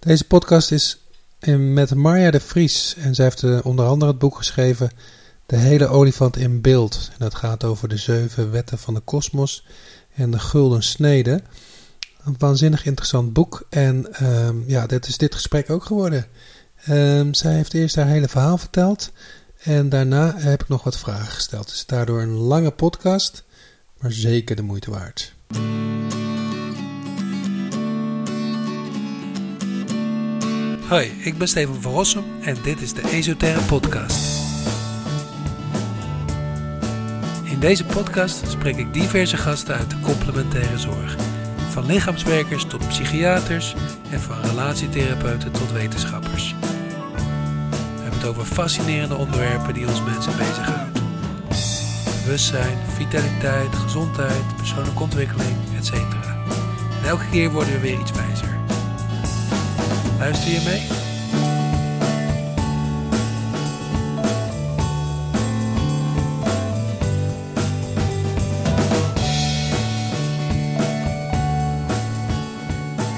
Deze podcast is met Marja de Vries en zij heeft eh, onder andere het boek geschreven De hele olifant in beeld. En dat gaat over de zeven wetten van de kosmos en de gulden snede. Een waanzinnig interessant boek en ehm, ja, dit is dit gesprek ook geworden. Um, zij heeft eerst haar hele verhaal verteld en daarna heb ik nog wat vragen gesteld. Is daardoor een lange podcast, maar zeker de moeite waard. Hoi, ik ben Steven van Rossum en dit is de Esoterre Podcast. In deze podcast spreek ik diverse gasten uit de complementaire zorg. Van lichaamswerkers tot psychiaters en van relatietherapeuten tot wetenschappers. We hebben het over fascinerende onderwerpen die ons mensen bezighouden. Bewustzijn, vitaliteit, gezondheid, persoonlijke ontwikkeling, etc. En elke keer worden we weer iets wijzer. Luister je mee?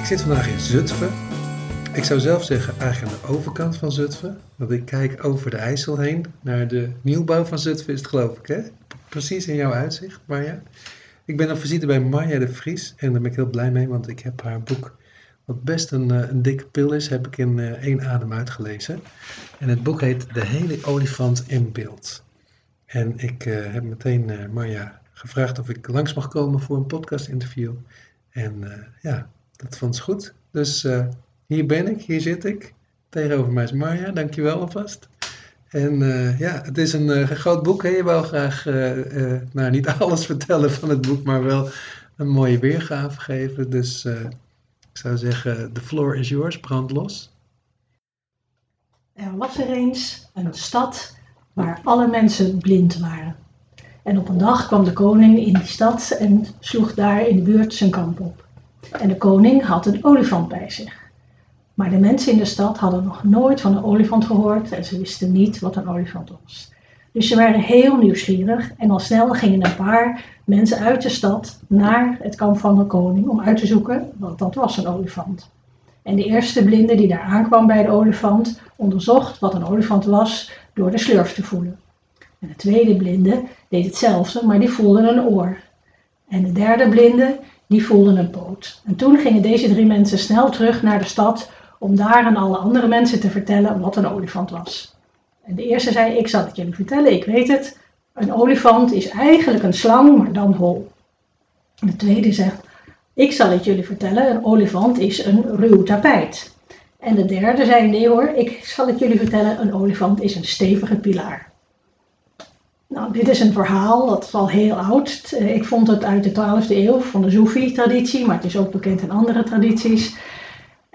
Ik zit vandaag in Zutphen. Ik zou zelf zeggen eigenlijk aan de overkant van Zutphen. Want ik kijk over de IJssel heen naar de nieuwbouw van Zutphen is het geloof ik hè? Precies in jouw uitzicht Marja. Ik ben op visite bij Marja de Vries en daar ben ik heel blij mee, want ik heb haar boek wat best een, eh, een dikke pil is, heb ik in uh, één adem uitgelezen. En het boek heet De hele olifant in beeld. En ik uh, heb meteen uh, Marja gevraagd of ik langs mag komen voor een podcast interview. En ja, dat vond ze goed. Dus hier ben ik, hier zit ik. Tegenover mij is Marja, dankjewel alvast. En ja, het is een groot boek. Hè? Je wou graag, nou niet alles vertellen van het boek, maar wel een mooie weergave geven. Dus ik zou zeggen, the floor is yours, brand los. Er was eens een stad waar alle mensen blind waren. En op een dag kwam de koning in die stad en sloeg daar in de buurt zijn kamp op. En de koning had een olifant bij zich. Maar de mensen in de stad hadden nog nooit van een olifant gehoord en ze wisten niet wat een olifant was. Dus ze waren heel nieuwsgierig en al snel gingen een paar mensen uit de stad naar het kamp van de koning om uit te zoeken, want dat was een olifant. En de eerste blinde die daar aankwam bij de olifant onderzocht wat een olifant was door de slurf te voelen. En de tweede blinde deed hetzelfde, maar die voelde een oor. En de derde blinde, die voelde een poot. En toen gingen deze drie mensen snel terug naar de stad om daar aan alle andere mensen te vertellen wat een olifant was. En de eerste zei, ik zal het jullie vertellen, ik weet het. Een olifant is eigenlijk een slang, maar dan hol. De tweede zegt, ik zal het jullie vertellen, een olifant is een ruw tapijt. En de derde zei, nee hoor, ik zal het jullie vertellen, een olifant is een stevige pilaar. Nou, dit is een verhaal, dat is al heel oud. Eh, ik vond het uit de 12e eeuw van de Soefi-traditie, maar het is ook bekend in andere tradities.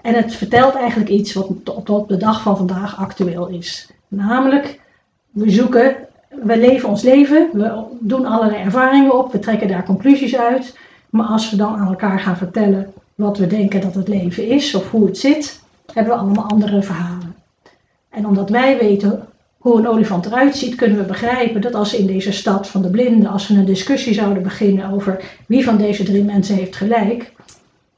En het vertelt eigenlijk iets wat tot de dag van vandaag actueel is. Namelijk, we zoeken, we leven ons leven, we doen allerlei ervaringen op, we trekken daar conclusies uit. Maar als we dan aan elkaar gaan vertellen wat we denken dat het leven is of hoe het zit, hebben we allemaal andere verhalen. En omdat wij weten hoe een olifant eruit ziet, kunnen we begrijpen dat als in deze stad van de blinden, als we een discussie zouden beginnen over wie van deze drie mensen heeft gelijk,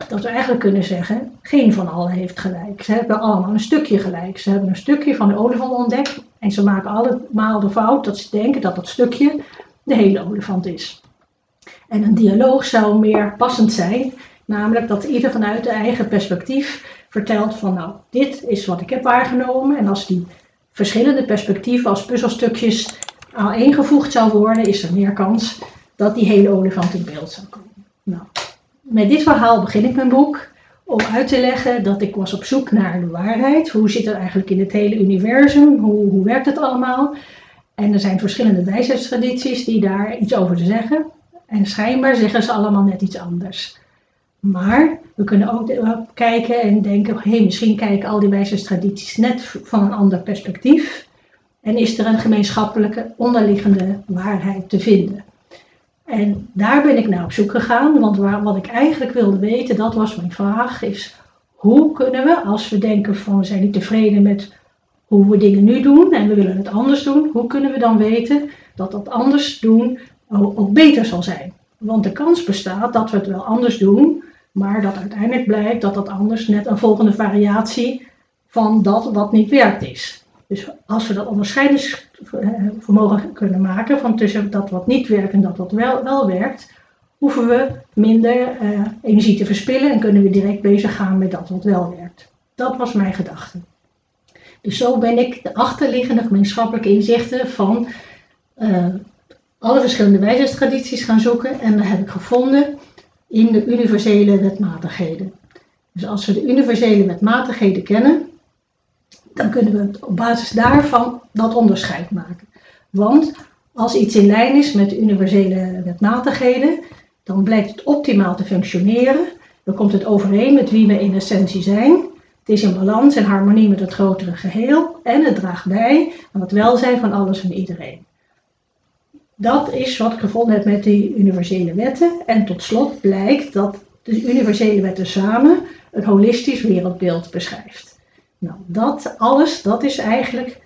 dat we eigenlijk kunnen zeggen, geen van allen heeft gelijk. Ze hebben allemaal een stukje gelijk. Ze hebben een stukje van de olifant ontdekt en ze maken allemaal de fout dat ze denken dat dat stukje de hele olifant is. En een dialoog zou meer passend zijn, namelijk dat ieder vanuit de eigen perspectief vertelt van nou, dit is wat ik heb waargenomen en als die verschillende perspectieven als puzzelstukjes aan ingevoegd zou worden, is er meer kans dat die hele olifant in beeld zou komen. Nou, met dit verhaal begin ik mijn boek om uit te leggen dat ik was op zoek naar de waarheid. Hoe zit het eigenlijk in het hele universum? Hoe, hoe werkt het allemaal? En er zijn verschillende wijsheidstradities die daar iets over te zeggen. En schijnbaar zeggen ze allemaal net iets anders. Maar we kunnen ook kijken en denken, hé, hey, misschien kijken al die wijsheidstradities net van een ander perspectief. En is er een gemeenschappelijke onderliggende waarheid te vinden? En daar ben ik naar op zoek gegaan, want waar, wat ik eigenlijk wilde weten, dat was mijn vraag, is hoe kunnen we, als we denken van we zijn niet tevreden met hoe we dingen nu doen en we willen het anders doen, hoe kunnen we dan weten dat dat anders doen ook beter zal zijn? Want de kans bestaat dat we het wel anders doen, Maar dat uiteindelijk blijkt dat dat anders net een volgende variatie van dat wat niet werkt is. Dus als we dat onderscheidingsvermogen kunnen maken van tussen dat wat niet werkt en dat wat wel, wel werkt, hoeven we minder uh, energie te verspillen en kunnen we direct bezig gaan met dat wat wel werkt. Dat was mijn gedachte. Dus zo ben ik de achterliggende gemeenschappelijke inzichten van uh, alle verschillende wijsheidstradities gaan zoeken en dat heb ik gevonden in de universele wetmatigheden. Dus als we de universele wetmatigheden kennen, dan kunnen we op basis daarvan dat onderscheid maken. Want als iets in lijn is met de universele wetmatigheden, dan blijkt het optimaal te functioneren. Dan komt het overeen met wie we in essentie zijn. Het is in balans en harmonie met het grotere geheel en het draagt bij aan het welzijn van alles en iedereen. Dat is wat ik gevonden heb met die universele wetten. En tot slot blijkt dat de universele wetten samen een holistisch wereldbeeld beschrijft. Nou, dat alles, dat is eigenlijk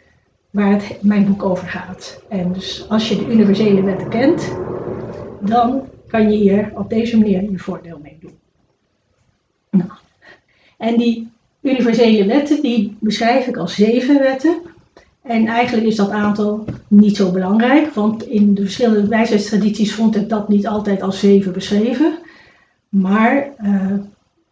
waar het, mijn boek over gaat. En dus als je de universele wetten kent, dan kan je hier op deze manier je voordeel mee doen. Nou, en die universele wetten, die beschrijf ik als zeven wetten. En eigenlijk is dat aantal niet zo belangrijk, want in de verschillende wijsheidstradities vond ik dat niet altijd als zeven beschreven. Maar uh,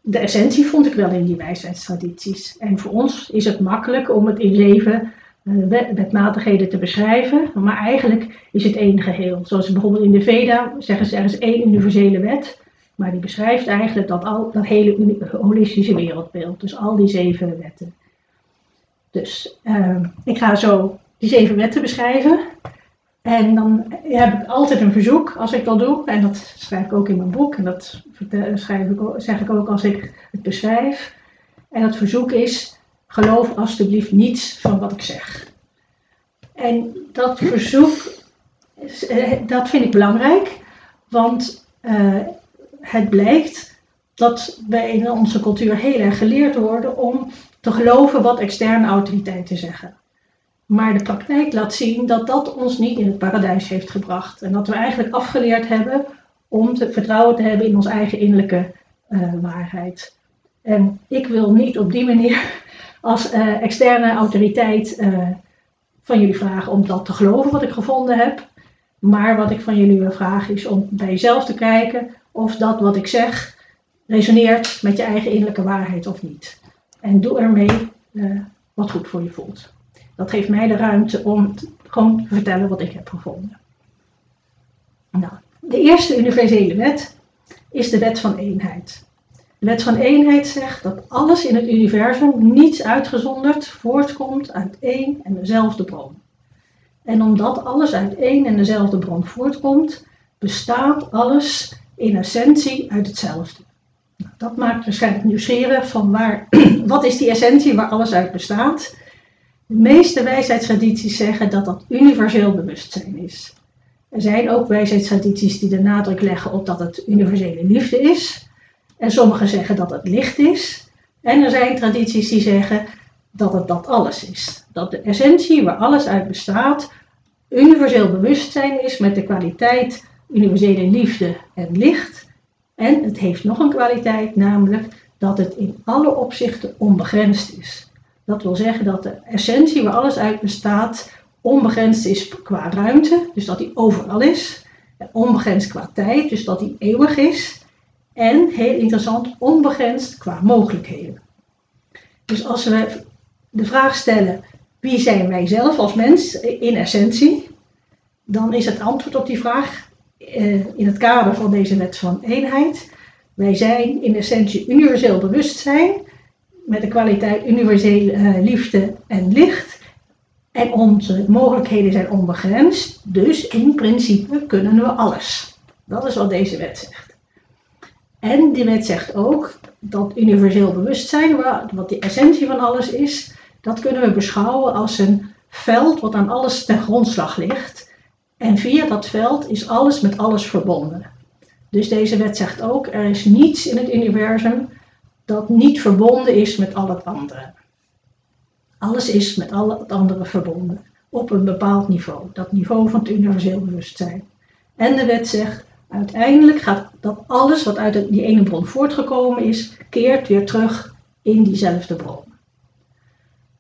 de essentie vond ik wel in die wijsheidstradities. En voor ons is het makkelijk om het in zeven uh, wetmatigheden te beschrijven, maar eigenlijk is het één geheel. Zoals bijvoorbeeld in de Veda zeggen ze er is één universele wet, maar die beschrijft eigenlijk dat, al, dat hele holistische wereldbeeld, dus al die zeven wetten. Dus uh, ik ga zo die zeven wetten beschrijven. En dan heb ik altijd een verzoek als ik dat doe. En dat schrijf ik ook in mijn boek. En dat schrijf ik, zeg ik ook als ik het beschrijf. En dat verzoek is: geloof alstublieft niets van wat ik zeg. En dat verzoek, eh, dat vind ik belangrijk. Want uh, het blijkt dat wij in onze cultuur heel erg geleerd worden om te geloven wat externe autoriteiten zeggen. Maar de praktijk laat zien dat dat ons niet in het paradijs heeft gebracht. En dat we eigenlijk afgeleerd hebben om te vertrouwen te hebben in onze eigen innerlijke uh, waarheid. En ik wil niet op die manier als uh, externe autoriteit uh, van jullie vragen om dat te geloven wat ik gevonden heb. Maar wat ik van jullie wil vragen is om bij jezelf te kijken of dat wat ik zeg resoneert met je eigen innerlijke waarheid of niet. En doe ermee wat goed voor je voelt. Dat geeft mij de ruimte om gewoon te vertellen wat ik heb gevonden. Nou, de eerste universele wet is de wet van eenheid. De wet van eenheid zegt dat alles in het universum, niets uitgezonderd, voortkomt uit één en dezelfde bron. En omdat alles uit één en dezelfde bron voortkomt, bestaat alles in essentie uit hetzelfde. Nou, dat maakt waarschijnlijk nieuwsgierig van waar, wat is die essentie waar alles uit bestaat. De meeste wijsheidstradities zeggen dat dat universeel bewustzijn is. Er zijn ook wijsheidstradities die de nadruk leggen op dat het universele liefde is. En sommigen zeggen dat het licht is. En er zijn tradities die zeggen dat het dat alles is. Dat de essentie waar alles uit bestaat, universeel bewustzijn is met de kwaliteit universele liefde en licht. En het heeft nog een kwaliteit, namelijk dat het in alle opzichten onbegrensd is. Dat wil zeggen dat de essentie waar alles uit bestaat onbegrensd is qua ruimte, dus dat die overal is. Onbegrensd qua tijd, dus dat die eeuwig is. En heel interessant, onbegrensd qua mogelijkheden. Dus als we de vraag stellen: wie zijn wij zelf als mens in essentie? Dan is het antwoord op die vraag eh, in het kader van deze wet van eenheid. Wij zijn in essentie universeel bewustzijn met de kwaliteit universele uh, liefde en licht. En onze mogelijkheden zijn onbegrensd, dus in principe kunnen we alles. Dat is wat deze wet zegt. En die wet zegt ook dat universeel bewustzijn, wat de essentie van alles is, dat kunnen we beschouwen als een veld wat aan alles ten grondslag ligt. En via dat veld is alles met alles verbonden. Dus deze wet zegt ook, er is niets in het universum dat niet verbonden is met al het andere. Alles is met al het andere verbonden, op een bepaald niveau, dat niveau van het universeel bewustzijn. En de wet zegt, Uiteindelijk gaat dat alles wat uit die ene bron voortgekomen is, keert weer terug in diezelfde bron.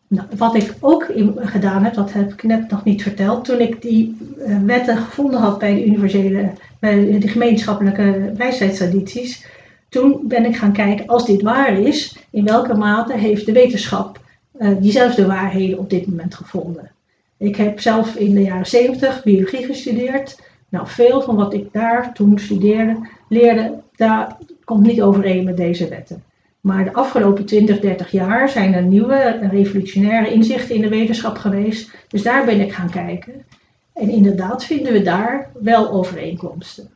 Nou, wat ik ook gedaan heb, dat heb ik net nog niet verteld, toen ik die uh, wetten gevonden had bij de universele, bij de gemeenschappelijke wijsheidstradities, toen ben ik gaan kijken, als dit waar is, in welke mate heeft de wetenschap uh, diezelfde waarheden op dit moment gevonden. Ik heb zelf in de jaren 70 biologie gestudeerd. Nou, veel van wat ik daar toen studeerde, leerde, daar komt niet overeen met deze wetten. Maar de afgelopen 20, 30 jaar zijn er nieuwe revolutionaire inzichten in de wetenschap geweest. Dus daar ben ik gaan kijken. En inderdaad vinden we daar wel overeenkomsten.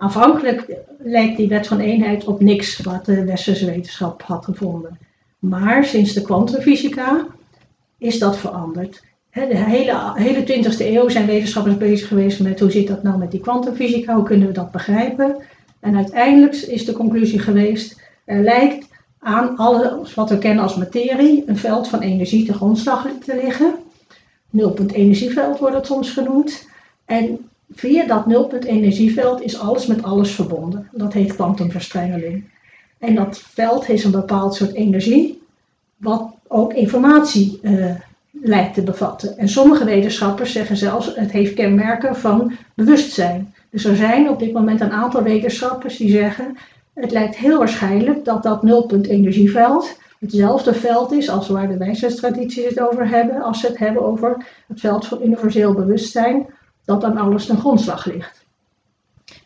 Aanvankelijk lijkt die wet van eenheid op niks wat de westerse wetenschap had gevonden. Maar sinds de kwantumfysica is dat veranderd. De hele, hele 20e eeuw zijn wetenschappers bezig geweest met hoe zit dat nou met die kwantumfysica, hoe kunnen we dat begrijpen. En uiteindelijk is de conclusie geweest, er lijkt aan alles wat we kennen als materie een veld van energie te grondslag te liggen. Nulpunt energieveld wordt het soms genoemd. En via dat nulpunt energieveld is alles met alles verbonden. Dat heet kwantumverstrengeling. En dat veld is een bepaald soort energie, wat ook informatie uh, lijkt te bevatten. En sommige wetenschappers zeggen zelfs het heeft kenmerken van bewustzijn. Dus er zijn op dit moment een aantal wetenschappers die zeggen het lijkt heel waarschijnlijk dat dat nulpunt energieveld hetzelfde veld is als waar de wijsheidstradities het over hebben, als ze het hebben over het veld van universeel bewustzijn, dat dan alles ten grondslag ligt.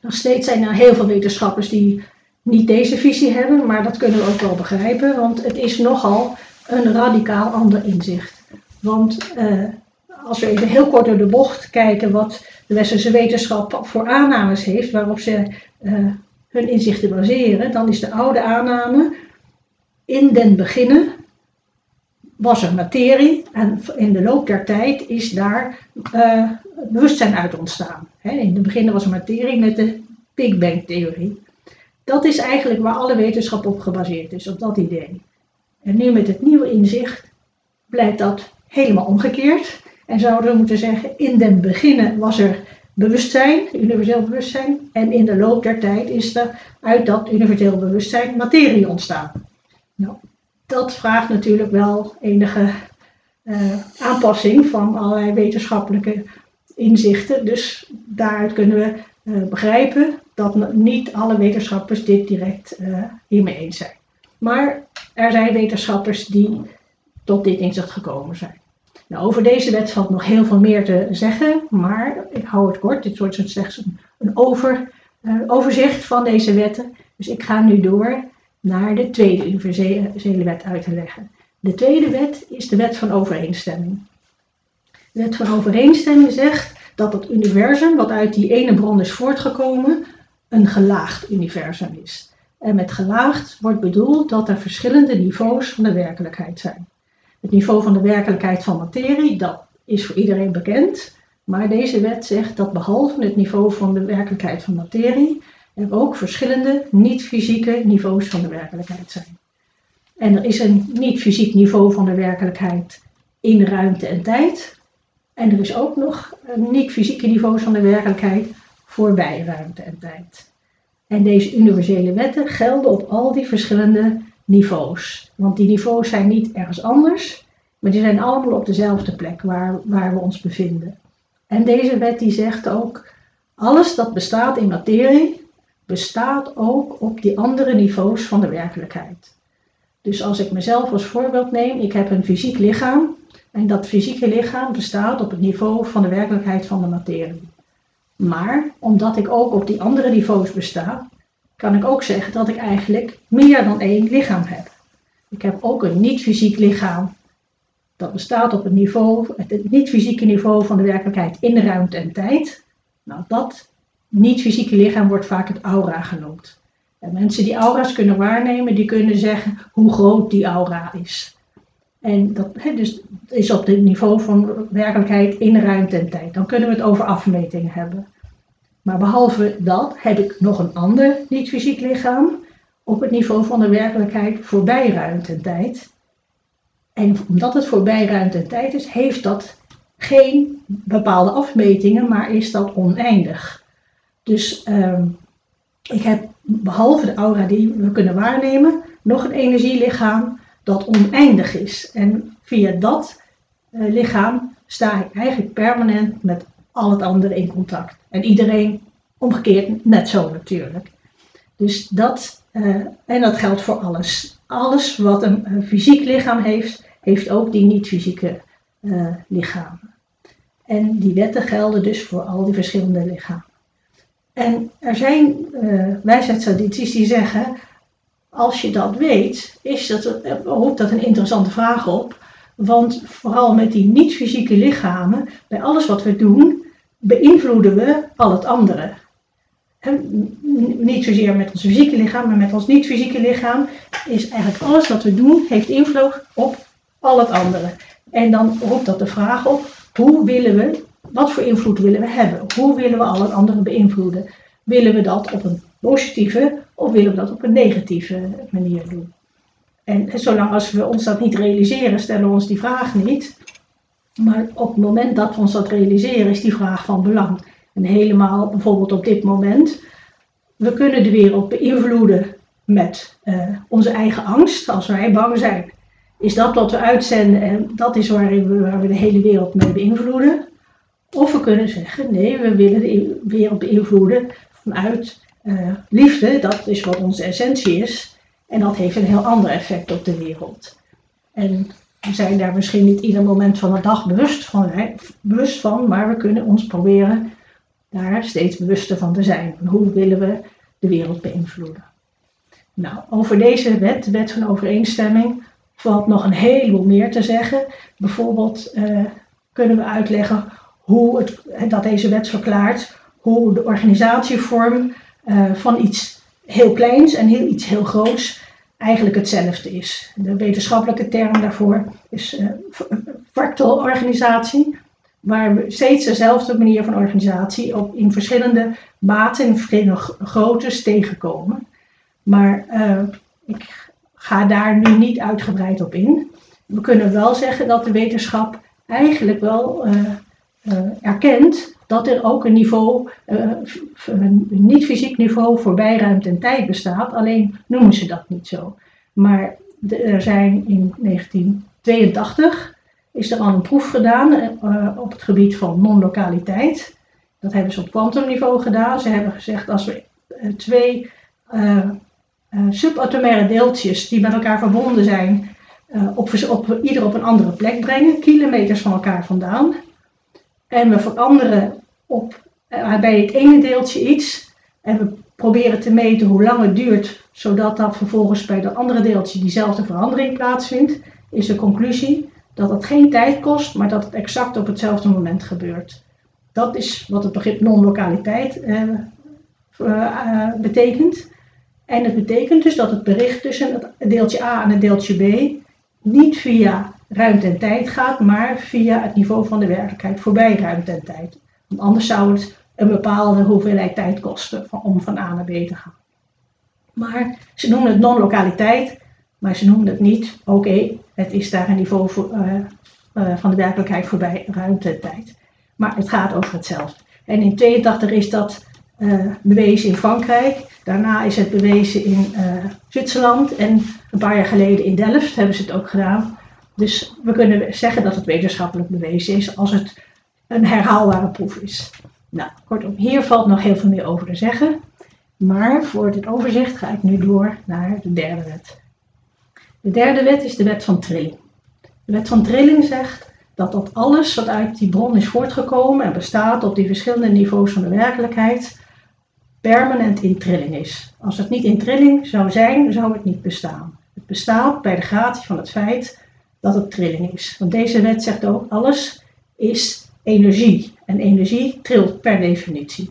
Nog steeds zijn er heel veel wetenschappers die niet deze visie hebben, maar dat kunnen we ook wel begrijpen, want het is nogal een radicaal ander inzicht. Want uh, als we even heel kort door de bocht kijken wat de westerse wetenschap voor aannames heeft, waarop ze uh, hun inzichten baseren, dan is de oude aanname in den beginnen was er materie en in de loop der tijd is daar uh, bewustzijn uit ontstaan. in het begin was er materie met de Big Bang theorie. Dat is eigenlijk waar alle wetenschap op gebaseerd is, op dat idee. En nu met het nieuwe inzicht blijkt dat helemaal omgekeerd. En zouden we moeten zeggen, in den beginnen was er bewustzijn, universeel bewustzijn. En in de loop der tijd is er uit dat universeel bewustzijn materie ontstaan. Nou, dat vraagt natuurlijk wel enige uh, aanpassing van allerlei wetenschappelijke inzichten. Dus daaruit kunnen we uh, begrijpen dat niet alle wetenschappers dit direct uh, hiermee eens zijn. Maar er zijn wetenschappers die tot dit inzicht gekomen zijn. Nou, over deze wet valt nog heel veel meer te zeggen, maar ik hou het kort. Dit wordt slechts een, een over, overzicht van deze wetten. Dus ik ga nu door naar de tweede universele wet uit te leggen. De tweede wet is de wet van overeenstemming. De wet van overeenstemming zegt dat het universum, wat uit die ene bron is voortgekomen, een gelaagd universum is. En met gelaagd wordt bedoeld dat er verschillende niveaus van de werkelijkheid zijn. Het niveau van de werkelijkheid van materie, dat is voor iedereen bekend. Maar deze wet zegt dat behalve het niveau van de werkelijkheid van materie, er ook verschillende niet-fysieke niveaus van de werkelijkheid zijn. En er is een niet-fysiek niveau van de werkelijkheid in ruimte en tijd. En er is ook nog een niet-fysieke niveau van de werkelijkheid voorbij ruimte en tijd. En deze universele wetten gelden op al die verschillende niveaus. Want die niveaus zijn niet ergens anders, maar die zijn allemaal op dezelfde plek waar, waar we ons bevinden. En deze wet die zegt ook, alles dat bestaat in materie, bestaat ook op die andere niveaus van de werkelijkheid. Dus als ik mezelf als voorbeeld neem, ik heb een fysiek lichaam en dat fysieke lichaam bestaat op het niveau van de werkelijkheid van de materie. Maar omdat ik ook op die andere niveaus besta, kan ik ook zeggen dat ik eigenlijk meer dan één lichaam heb. Ik heb ook een niet-fysiek lichaam. Dat bestaat op het niveau, het niet-fysieke niveau van de werkelijkheid in de ruimte en tijd. Nou, dat niet-fysieke lichaam wordt vaak het aura genoemd. En mensen die aura's kunnen waarnemen, die kunnen zeggen hoe groot die aura is. En dat dus is op het niveau van werkelijkheid in ruimte en tijd. Dan kunnen we het over afmetingen hebben. Maar behalve dat heb ik nog een ander niet-fysiek lichaam op het niveau van de werkelijkheid voorbij ruimte en tijd. En omdat het voorbij ruimte en tijd is, heeft dat geen bepaalde afmetingen, maar is dat oneindig. Dus um, ik heb behalve de aura die we kunnen waarnemen, nog een energielichaam dat oneindig is. En via dat uh, lichaam sta ik eigenlijk permanent met al het andere in contact. En iedereen omgekeerd net zo natuurlijk. Dus dat, uh, en dat geldt voor alles. Alles wat een, fysiek lichaam heeft, heeft ook die niet-fysieke uh, lichamen. En die wetten gelden dus voor al die verschillende lichamen. En er zijn uh, wijsheidstradities die zeggen, als je dat weet, is dat, roept dat een interessante vraag op. Want vooral met die niet-fysieke lichamen, bij alles wat we doen, beïnvloeden we al het andere. En niet zozeer met ons fysieke lichaam, maar met ons niet-fysieke lichaam is eigenlijk alles wat we doen, heeft invloed op al het andere. En dan roept dat de vraag op, hoe willen we, wat voor invloed willen we hebben? Hoe willen we al het andere beïnvloeden? Willen we dat op een positieve of willen we dat op een negatieve manier doen? En zolang als we ons dat niet realiseren, stellen we ons die vraag niet. Maar op het moment dat we ons dat realiseren, is die vraag van belang. En helemaal bijvoorbeeld op dit moment. We kunnen de wereld beïnvloeden met uh, onze eigen angst. Als wij bang zijn, is dat wat we uitzenden en dat is waar we, waar we de hele wereld mee beïnvloeden. Of we kunnen zeggen, nee, we willen de wereld beïnvloeden vanuit uh, liefde. Dat is wat onze essentie is. En dat heeft een heel ander effect op de wereld. En we zijn daar misschien niet ieder moment van de dag bewust van, hè, bewust van maar we kunnen ons proberen daar steeds bewuster van te zijn. Hoe willen we de wereld beïnvloeden? Nou, over deze wet, de wet van overeenstemming, valt nog een heleboel meer te zeggen. Bijvoorbeeld uh, kunnen we uitleggen hoe het, dat deze wet verklaart hoe de organisatievorm uh, van iets heel kleins en heel, iets heel groots eigenlijk hetzelfde is. De wetenschappelijke term daarvoor is uh, fractalorganisatie, waar we steeds dezelfde manier van organisatie op, in verschillende maten, in verschillende groottes tegenkomen. Maar ik ga daar nu niet uitgebreid op in. We kunnen wel zeggen dat de wetenschap eigenlijk wel erkent dat er ook een niveau, een niet-fysiek niveau voorbij ruimte en tijd bestaat, alleen noemen ze dat niet zo. Maar er zijn in 1982 is er al een proef gedaan uh, op het gebied van non-lokaliteit. Dat hebben ze op kwantumniveau gedaan. Ze hebben gezegd als we twee uh, subatomaire deeltjes die met elkaar verbonden zijn, op, op, ieder op een andere plek brengen, kilometers van elkaar vandaan. En we veranderen op, bij het ene deeltje iets en we proberen te meten hoe lang het duurt, zodat dat vervolgens bij dat andere deeltje diezelfde verandering plaatsvindt, is de conclusie dat het geen tijd kost, maar dat het exact op hetzelfde moment gebeurt. Dat is wat het begrip non-lokaliteit eh, uh, betekent. En het betekent dus dat het bericht tussen het deeltje A en het deeltje B niet via ruimte en tijd gaat, maar via het niveau van de werkelijkheid voorbij ruimte en tijd. Want anders zou het een bepaalde hoeveelheid tijd kosten om van A naar B te gaan. Maar ze noemen het non-lokaliteit, maar ze noemen het niet, oké, het is daar een niveau uh, uh, van de werkelijkheid voorbij ruimte en tijd. Maar het gaat over hetzelfde. En in 82 is dat uh, bewezen in Frankrijk. Daarna is het bewezen in Zwitserland. En een paar jaar geleden in Delft hebben ze het ook gedaan. Dus we kunnen zeggen dat het wetenschappelijk bewezen is als het een herhaalbare proef is. Nou, kortom, hier valt nog heel veel meer over te zeggen. Maar voor dit overzicht ga ik nu door naar de derde wet. De derde wet is de wet van trilling. De wet van trilling zegt dat dat alles wat uit die bron is voortgekomen en bestaat op die verschillende niveaus van de werkelijkheid, permanent in trilling is. Als het niet in trilling zou zijn, zou het niet bestaan. Het bestaat bij de gratie van het feit dat het trilling is. Want deze wet zegt ook, alles is energie. En energie trilt per definitie.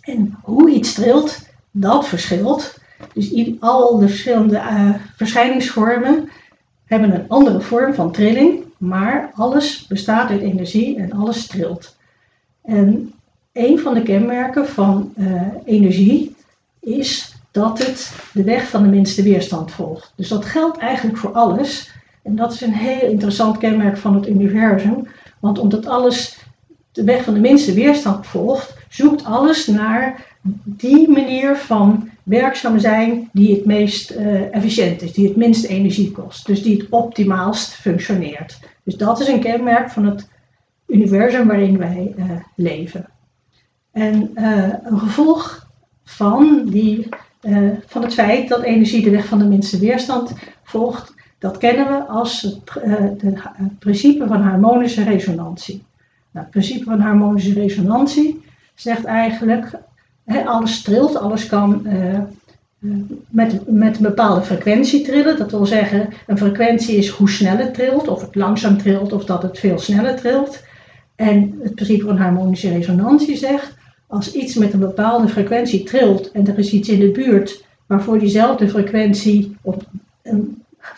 En hoe iets trilt, dat verschilt. Dus al de verschillende uh, verschijningsvormen hebben een andere vorm van trilling, maar alles bestaat uit energie en alles trilt. En een van de kenmerken van uh, energie is dat het de weg van de minste weerstand volgt. Dus dat geldt eigenlijk voor alles. En dat is een heel interessant kenmerk van het universum. Want omdat alles de weg van de minste weerstand volgt, zoekt alles naar die manier van werkzaam zijn die het meest uh, efficiënt is, die het minst energie kost, dus die het optimaalst functioneert. Dus dat is een kenmerk van het universum waarin wij uh, leven. En uh, een gevolg van, die, van het feit dat energie de weg van de minste weerstand volgt, dat kennen we als het, de, het principe van harmonische resonantie. Nou, het principe van harmonische resonantie zegt eigenlijk alles trilt, alles kan uh, met, met een bepaalde frequentie trillen. Dat wil zeggen, een frequentie is hoe snel het trilt, of het langzaam trilt, of dat het veel sneller trilt. En het principe van harmonische resonantie zegt, als iets met een bepaalde frequentie trilt en er is iets in de buurt waarvoor diezelfde frequentie of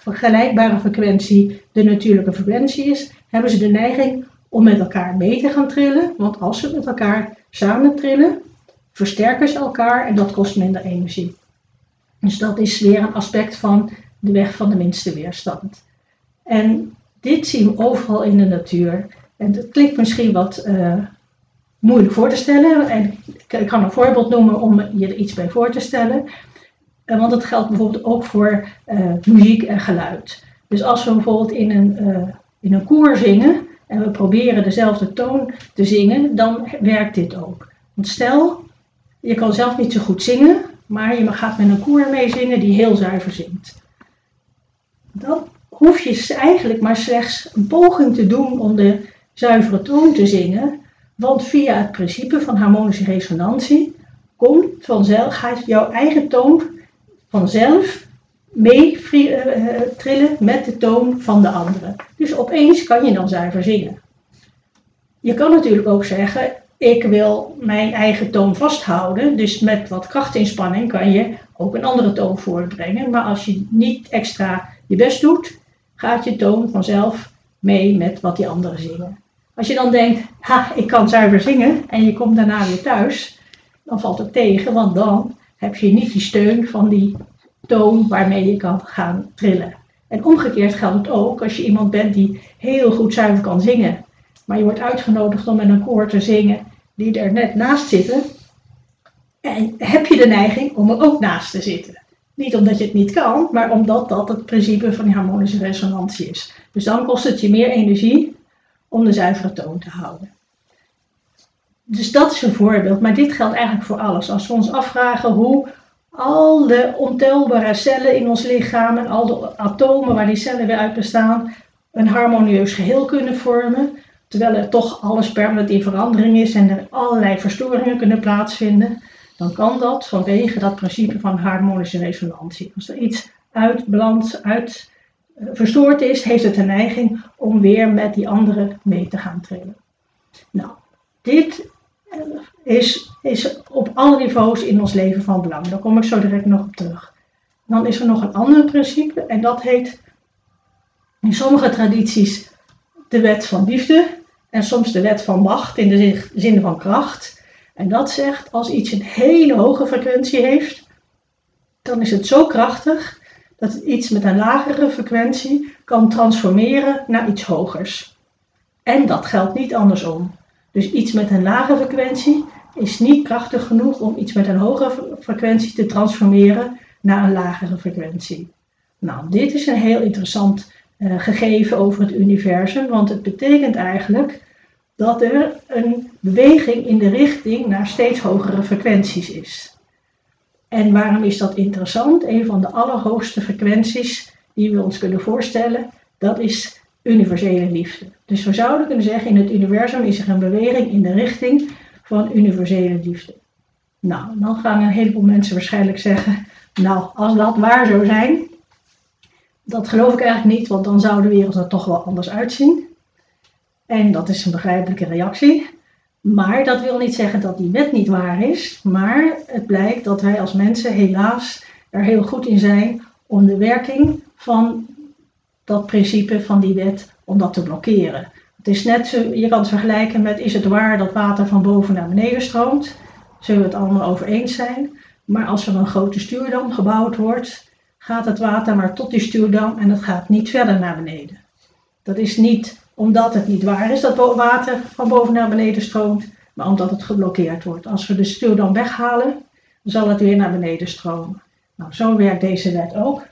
vergelijkbare frequentie de natuurlijke frequentie is, hebben ze de neiging om met elkaar mee te gaan trillen. Want als ze met elkaar samen trillen, versterken ze elkaar en dat kost minder energie. Dus dat is weer een aspect van de weg van de minste weerstand. En dit zien we overal in de natuur. En dat klinkt misschien wat uh, moeilijk voor te stellen. En ik kan een voorbeeld noemen om je er iets bij voor te stellen. Uh, want het geldt bijvoorbeeld ook voor uh, muziek en geluid. Dus als we bijvoorbeeld in een, in een koor zingen en we proberen dezelfde toon te zingen, dan werkt dit ook. Want stel, je kan zelf niet zo goed zingen, maar je gaat met een koor meezingen die heel zuiver zingt. Dan hoef je eigenlijk maar slechts een poging te doen om de zuivere toon te zingen, want via het principe van harmonische resonantie komt vanzelf, gaat jouw eigen toon vanzelf mee uh, trillen met de toon van de andere. Dus opeens kan je dan zuiver zingen. Je kan natuurlijk ook zeggen, ik wil mijn eigen toon vasthouden. Dus met wat krachtinspanning kan je ook een andere toon voortbrengen. Maar als je niet extra je best doet, gaat je toon vanzelf mee met wat die anderen zingen. Als je dan denkt, ha, ik kan zuiver zingen en je komt daarna weer thuis, dan valt het tegen, want dan heb je niet die steun van die toon waarmee je kan gaan trillen. En omgekeerd geldt het ook als je iemand bent die heel goed zuiver kan zingen, maar je wordt uitgenodigd om met een koor te zingen die er net naast zitten, en heb je de neiging om er ook naast te zitten. Niet omdat je het niet kan, maar omdat dat het principe van die harmonische resonantie is. Dus dan kost het je meer energie om de zuivere toon te houden. Dus dat is een voorbeeld, maar dit geldt eigenlijk voor alles. Als we ons afvragen hoe al de ontelbare cellen in ons lichaam en al de atomen waar die cellen weer uit bestaan, een harmonieus geheel kunnen vormen, terwijl er toch alles permanent in verandering is en er allerlei verstoringen kunnen plaatsvinden, dan kan dat vanwege dat principe van harmonische resonantie. Als er iets uit balans, uit uh, verstoord is, heeft het de neiging om weer met die andere mee te gaan trillen. Nou, dit is, is op alle niveaus in ons leven van belang. Daar kom ik zo direct nog op terug. Dan is er nog een ander principe en dat heet in sommige tradities de wet van liefde en soms de wet van macht in de zin van kracht. En dat zegt, als iets een hele hoge frequentie heeft, dan is het zo krachtig dat het iets met een lagere frequentie kan transformeren naar iets hogers. En dat geldt niet andersom. Dus iets met een lage frequentie is niet krachtig genoeg om iets met een hogere frequentie te transformeren naar een lagere frequentie. Nou, dit is een heel interessant uh, gegeven over het universum, want het betekent eigenlijk dat er een beweging in de richting naar steeds hogere frequenties is. En waarom is dat interessant? Een van de allerhoogste frequenties die we ons kunnen voorstellen, dat is universele liefde. Dus we zouden kunnen zeggen, in het universum is er een beweging in de richting van universele liefde. Nou, dan gaan een heleboel mensen waarschijnlijk zeggen, nou, als dat waar zou zijn, dat geloof ik eigenlijk niet, want dan zou de wereld er toch wel anders uitzien. En dat is een begrijpelijke reactie. Maar dat wil niet zeggen dat die wet niet waar is. Maar het blijkt dat wij als mensen helaas er heel goed in zijn om de werking van dat principe van die wet, om dat te blokkeren. Het is net zo, je kan het vergelijken met is het waar dat water van boven naar beneden stroomt? Zullen we het allemaal over eens zijn? Maar als er een grote stuurdam gebouwd wordt, gaat het water maar tot die stuurdam en het gaat niet verder naar beneden. Dat is niet omdat het niet waar is dat water van boven naar beneden stroomt, maar omdat het geblokkeerd wordt. Als we de stuw dan weghalen, zal het weer naar beneden stromen. Nou, zo werkt deze wet ook.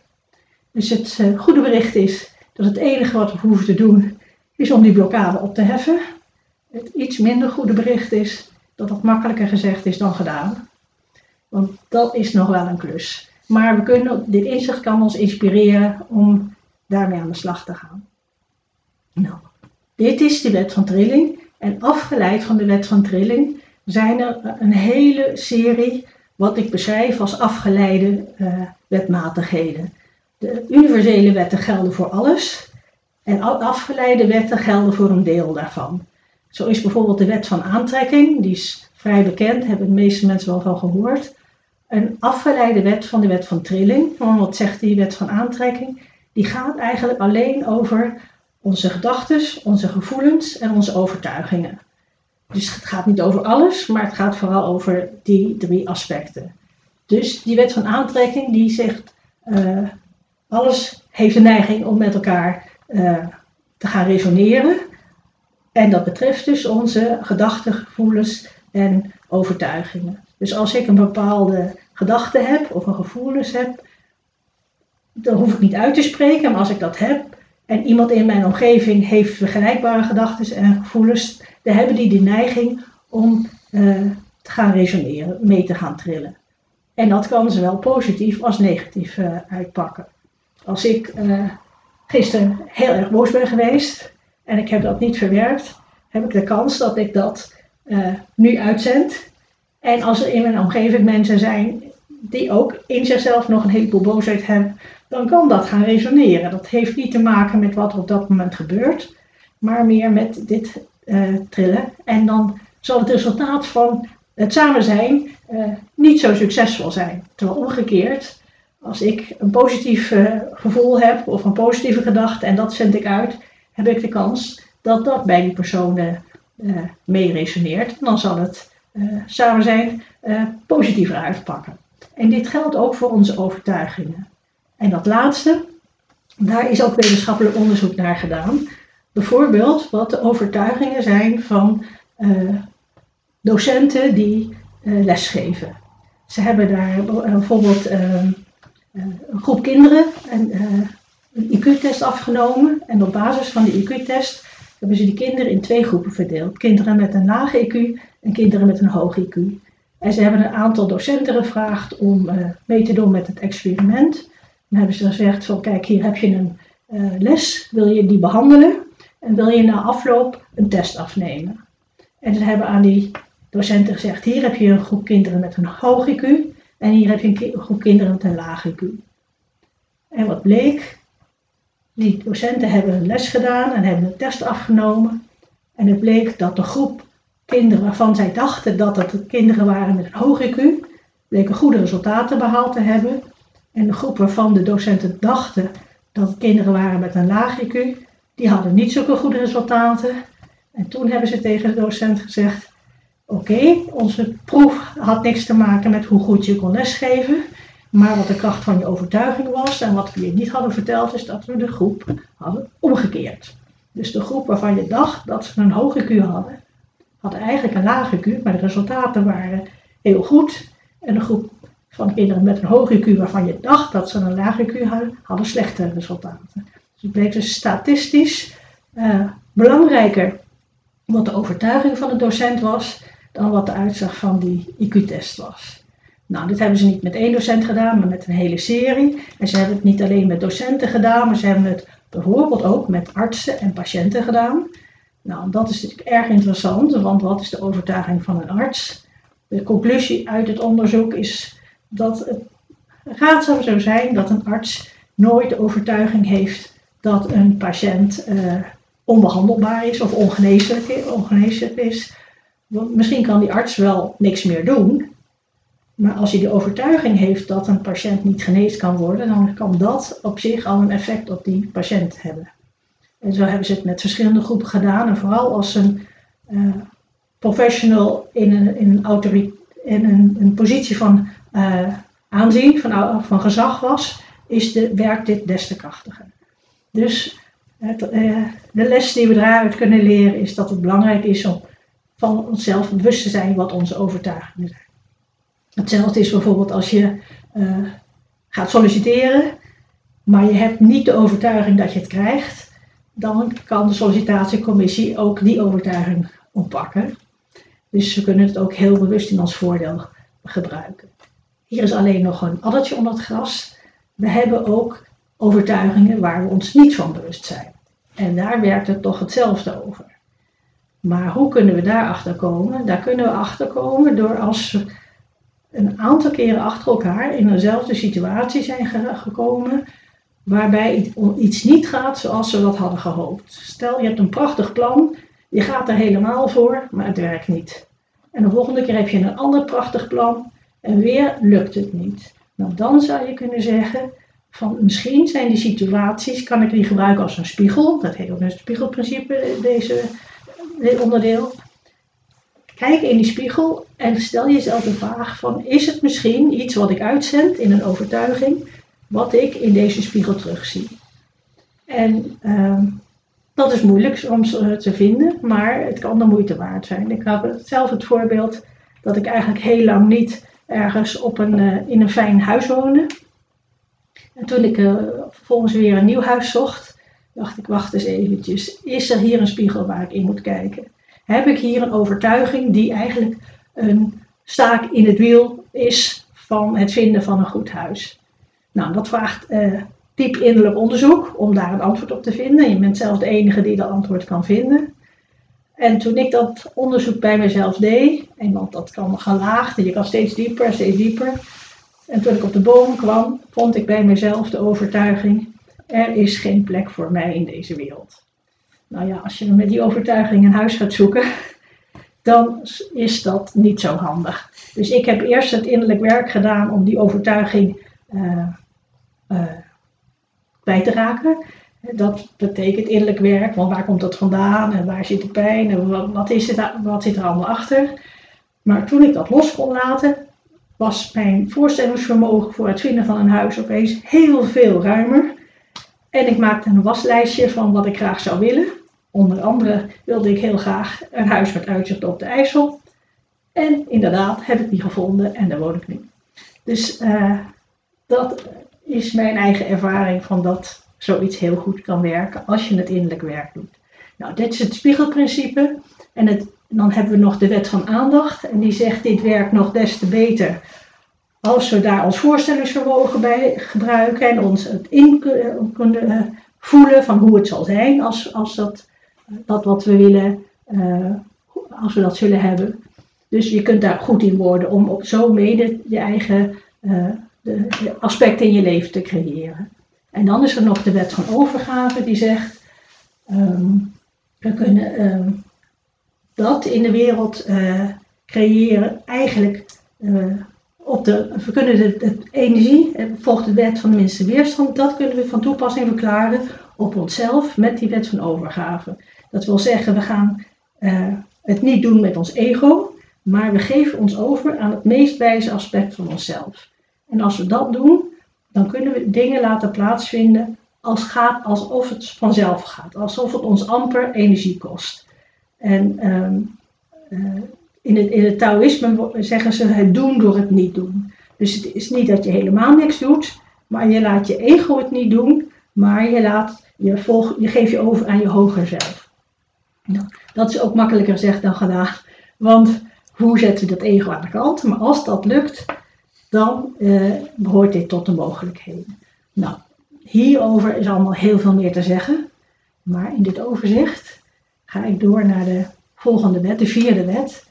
Dus het uh, goede bericht is dat het enige wat we hoeven te doen, is om die blokkade op te heffen. Het iets minder goede bericht is dat dat makkelijker gezegd is dan gedaan. Want dat is nog wel een klus. Maar we kunnen, dit inzicht kan ons inspireren om daarmee aan de slag te gaan. Nou, dit is de wet van trilling. En afgeleid van de wet van trilling zijn er een hele serie wat ik beschrijf als afgeleide uh, wetmatigheden. De universele wetten gelden voor alles en afgeleide wetten gelden voor een deel daarvan. Zo is bijvoorbeeld de wet van aantrekking, die is vrij bekend, hebben de meeste mensen wel van gehoord. Een afgeleide wet van de wet van trilling. wat zegt die wet van aantrekking? Die gaat eigenlijk alleen over onze gedachten, onze gevoelens en onze overtuigingen. Dus het gaat niet over alles, maar het gaat vooral over die drie aspecten. Dus die wet van aantrekking die zegt, uh, alles heeft een neiging om met elkaar uh, te gaan resoneren. En dat betreft dus onze gedachten, gevoelens en overtuigingen. Dus als ik een bepaalde gedachte heb of een gevoelens heb, dan hoef ik niet uit te spreken, maar als ik dat heb en iemand in mijn omgeving heeft vergelijkbare gedachten en gevoelens, dan hebben die de neiging om uh, te gaan resoneren, mee te gaan trillen. En dat kan zowel positief als negatief uh, uitpakken. Als ik uh, gisteren heel erg boos ben geweest en ik heb dat niet verwerkt, heb ik de kans dat ik dat nu uitzend. En als er in mijn omgeving mensen zijn die ook in zichzelf nog een heleboel boosheid hebben, dan kan dat gaan resoneren. Dat heeft niet te maken met wat er op dat moment gebeurt, maar meer met dit uh, trillen. En dan zal het resultaat van het samen zijn niet zo succesvol zijn. Terwijl omgekeerd, als ik een positief uh, gevoel heb of een positieve gedachte en dat zend ik uit, heb ik de kans dat dat bij die personen mee resoneert. En dan zal het samen zijn positiever uitpakken. En dit geldt ook voor onze overtuigingen. En dat laatste, daar is ook wetenschappelijk onderzoek naar gedaan. Bijvoorbeeld wat de overtuigingen zijn van uh, docenten die uh, lesgeven. Ze hebben daar eh, bijvoorbeeld uh, een groep kinderen en, een IQ-test afgenomen. En op basis van die IQ-test hebben ze die kinderen in twee groepen verdeeld. Kinderen met een lage IQ en kinderen met een hoog IQ. En ze hebben een aantal docenten gevraagd om mee te doen met het experiment. Dan hebben ze gezegd van kijk, hier heb je een les, wil je die behandelen? En wil je na afloop een test afnemen? En ze hebben aan die docenten gezegd: hier heb je een groep kinderen met een hoog IQ en hier heb je een groep kinderen met een laag IQ. En wat bleek? Die docenten hebben een les gedaan en hebben een test afgenomen. En het bleek dat de groep kinderen waarvan zij dachten dat het kinderen waren met een hoog IQ, bleken goede resultaten behaald te hebben. En de groep waarvan de docenten dachten dat het kinderen waren met een laag IQ, die hadden niet zulke goede resultaten. En toen hebben ze tegen de docent gezegd: Oké, onze proef had niks te maken met hoe goed je kon lesgeven. Maar wat de kracht van je overtuiging was en wat we je niet hadden verteld, is dat we de groep hadden omgekeerd. Dus de groep waarvan je dacht dat ze een hoge Q hadden, had eigenlijk een lage Q, maar de resultaten waren heel goed. En de groep van kinderen met een hoge Q waarvan je dacht dat ze een lage Q hadden, hadden slechte resultaten. Dus het bleek dus statistisch uh, belangrijker wat de overtuiging van de docent was dan wat de uitslag van die IQ-test was. Nou, dit hebben ze niet met één docent gedaan, maar met een hele serie. En ze hebben het niet alleen met docenten gedaan, maar ze hebben het bijvoorbeeld ook met artsen en patiënten gedaan. Nou, dat is natuurlijk erg interessant, want wat is de overtuiging van een arts? De conclusie uit het onderzoek is dat het raadzaam zou zijn dat een arts nooit de overtuiging heeft dat een patiënt uh, onbehandelbaar is of ongeneeslijk, ongeneeslijk is. Misschien kan die arts wel niks meer doen, maar als hij de overtuiging heeft dat een patiënt niet geneest kan worden, dan kan dat op zich al een effect op die patiënt hebben. En zo hebben ze het met verschillende groepen gedaan. En vooral als een uh, professional in een, in een, in een, een positie van uh, aanzien, van, van gezag was, is de, werkt dit des te krachtiger. Dus eh, de les die we eruit kunnen leren is dat het belangrijk is om van onszelf bewust te zijn wat onze overtuigingen zijn. Hetzelfde is bijvoorbeeld als je eh, gaat solliciteren, maar je hebt niet de overtuiging dat je het krijgt, dan kan de sollicitatiecommissie ook die overtuiging oppakken. Dus we kunnen het ook heel bewust in ons voordeel gebruiken. Hier is alleen nog een addertje onder het gras. We hebben ook overtuigingen waar we ons niet van bewust zijn. En daar werkt het toch hetzelfde over. Maar hoe kunnen we daar achter komen? Daar kunnen we achter komen door als we een aantal keren achter elkaar in dezelfde situatie zijn gekomen, waarbij iets niet gaat zoals we dat hadden gehoopt. Stel je hebt een prachtig plan, je gaat er helemaal voor, maar het werkt niet. En de volgende keer heb je een ander prachtig plan en weer lukt het niet. Nou, dan zou je kunnen zeggen van misschien zijn die situaties, kan ik die gebruiken als een spiegel. Dat heet ook een spiegelprincipe, deze, dit onderdeel. Kijk in die spiegel en stel jezelf de vraag van is het misschien iets wat ik uitzend in een overtuiging, wat ik in deze spiegel terugzie. En uh, dat is moeilijk soms eh, te vinden, maar het kan de moeite waard zijn. Ik heb zelf het voorbeeld dat ik eigenlijk heel lang niet ergens op een, uh, in een fijn huis woonde. En toen ik uh, vervolgens weer een nieuw huis zocht, dacht ik, wacht eens eventjes, is er hier een spiegel waar ik in moet kijken? Heb ik hier een overtuiging die eigenlijk een staak in het wiel is van het vinden van een goed huis? Nou, dat vraagt uh, diep innerlijk onderzoek om daar een antwoord op te vinden. Je bent zelf de enige die dat antwoord kan vinden. En toen ik dat onderzoek bij mezelf deed, en want dat kan gelaagd en je kan steeds dieper, steeds dieper. En toen ik op de boom kwam, vond ik bij mezelf de overtuiging, er is geen plek voor mij in deze wereld. Nou ja, als je met die overtuiging een huis gaat zoeken, dan is dat niet zo handig. Dus ik heb eerst het innerlijk werk gedaan om die overtuiging uh, kwijt te raken. Dat betekent innerlijk werk, want waar komt dat vandaan en waar zit de pijn en wat, is het, wat zit er allemaal achter. Maar toen ik dat los kon laten, was mijn voorstellingsvermogen voor het vinden van een huis opeens heel veel ruimer. En ik maakte een waslijstje van wat ik graag zou willen. Onder andere wilde ik heel graag een huis met uitzicht op de IJssel. En inderdaad heb ik die gevonden en daar woon ik nu. Dus uh, dat is mijn eigen ervaring van dat zoiets heel goed kan werken als je het innerlijk werk doet. Nou, dit is het spiegelprincipe. En dan hebben we nog de wet van aandacht. En die zegt dit werkt nog des te beter als we daar ons voorstellingsvermogen bij gebruiken en ons het in kunnen eh, voelen van hoe het zal zijn als, als dat, dat wat we willen, uh, als we dat zullen hebben. Dus je kunt daar goed in worden om op zo mede je eigen uh, aspecten in je leven te creëren. En dan is er nog de wet van overgave die zegt, um, we kunnen um, dat in de wereld creëren eigenlijk op de, we kunnen de, de energie, volgt de wet van de minste weerstand, dat kunnen we van toepassing verklaren op onszelf met die wet van overgave. Dat wil zeggen, we gaan uh, het niet doen met ons ego, maar we geven ons over aan het meest wijze aspect van onszelf. En als we dat doen, dan kunnen we dingen laten plaatsvinden als gaat alsof het vanzelf gaat, alsof het ons amper energie kost. En um, uh, in, het, in het Taoïsme zeggen ze het doen door het niet doen. Dus het is niet dat je helemaal niks doet, maar je laat je ego het niet doen, maar je, laat, je, volg, je geeft je over aan je hoger zelf. Nou, dat is ook makkelijker gezegd dan gedaan, want hoe zetten we dat ego aan de kant? Maar als dat lukt, dan uh, behoort dit tot de mogelijkheden. Nou, hierover is allemaal heel veel meer te zeggen, maar in dit overzicht ga ik door naar de volgende wet, de vierde wet.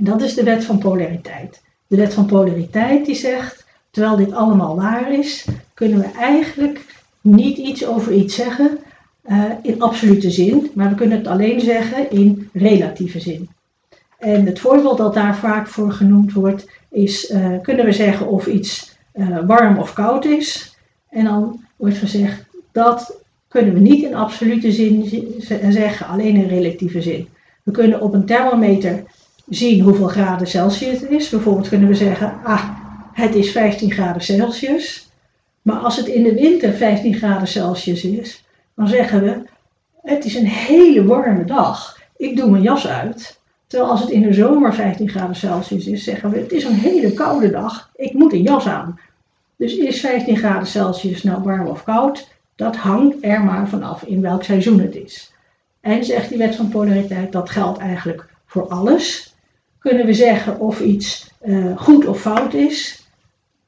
En dat is de wet van polariteit. De wet van polariteit die zegt, terwijl dit allemaal waar is, kunnen we eigenlijk niet iets over iets zeggen uh, in absolute zin, maar we kunnen het alleen zeggen in relatieve zin. En het voorbeeld dat daar vaak voor genoemd wordt, is uh, kunnen we zeggen of iets uh, warm of koud is. En dan wordt gezegd dat kunnen we niet in absolute zin zeggen, alleen in relatieve zin. We kunnen op een thermometer zien hoeveel graden Celsius het is. Bijvoorbeeld kunnen we zeggen, ah, het is 15 graden Celsius. Maar als het in de winter 15 graden Celsius is, dan zeggen we, het is een hele warme dag. Ik doe mijn jas uit. Terwijl als het in de zomer 15 graden Celsius is, zeggen we het is een hele koude dag. Ik moet een jas aan. Dus is 15 graden Celsius nou warm of koud? Dat hangt er maar vanaf in welk seizoen het is. En zegt die wet van polariteit, dat geldt eigenlijk voor alles. Kunnen we zeggen of iets uh, goed of fout is?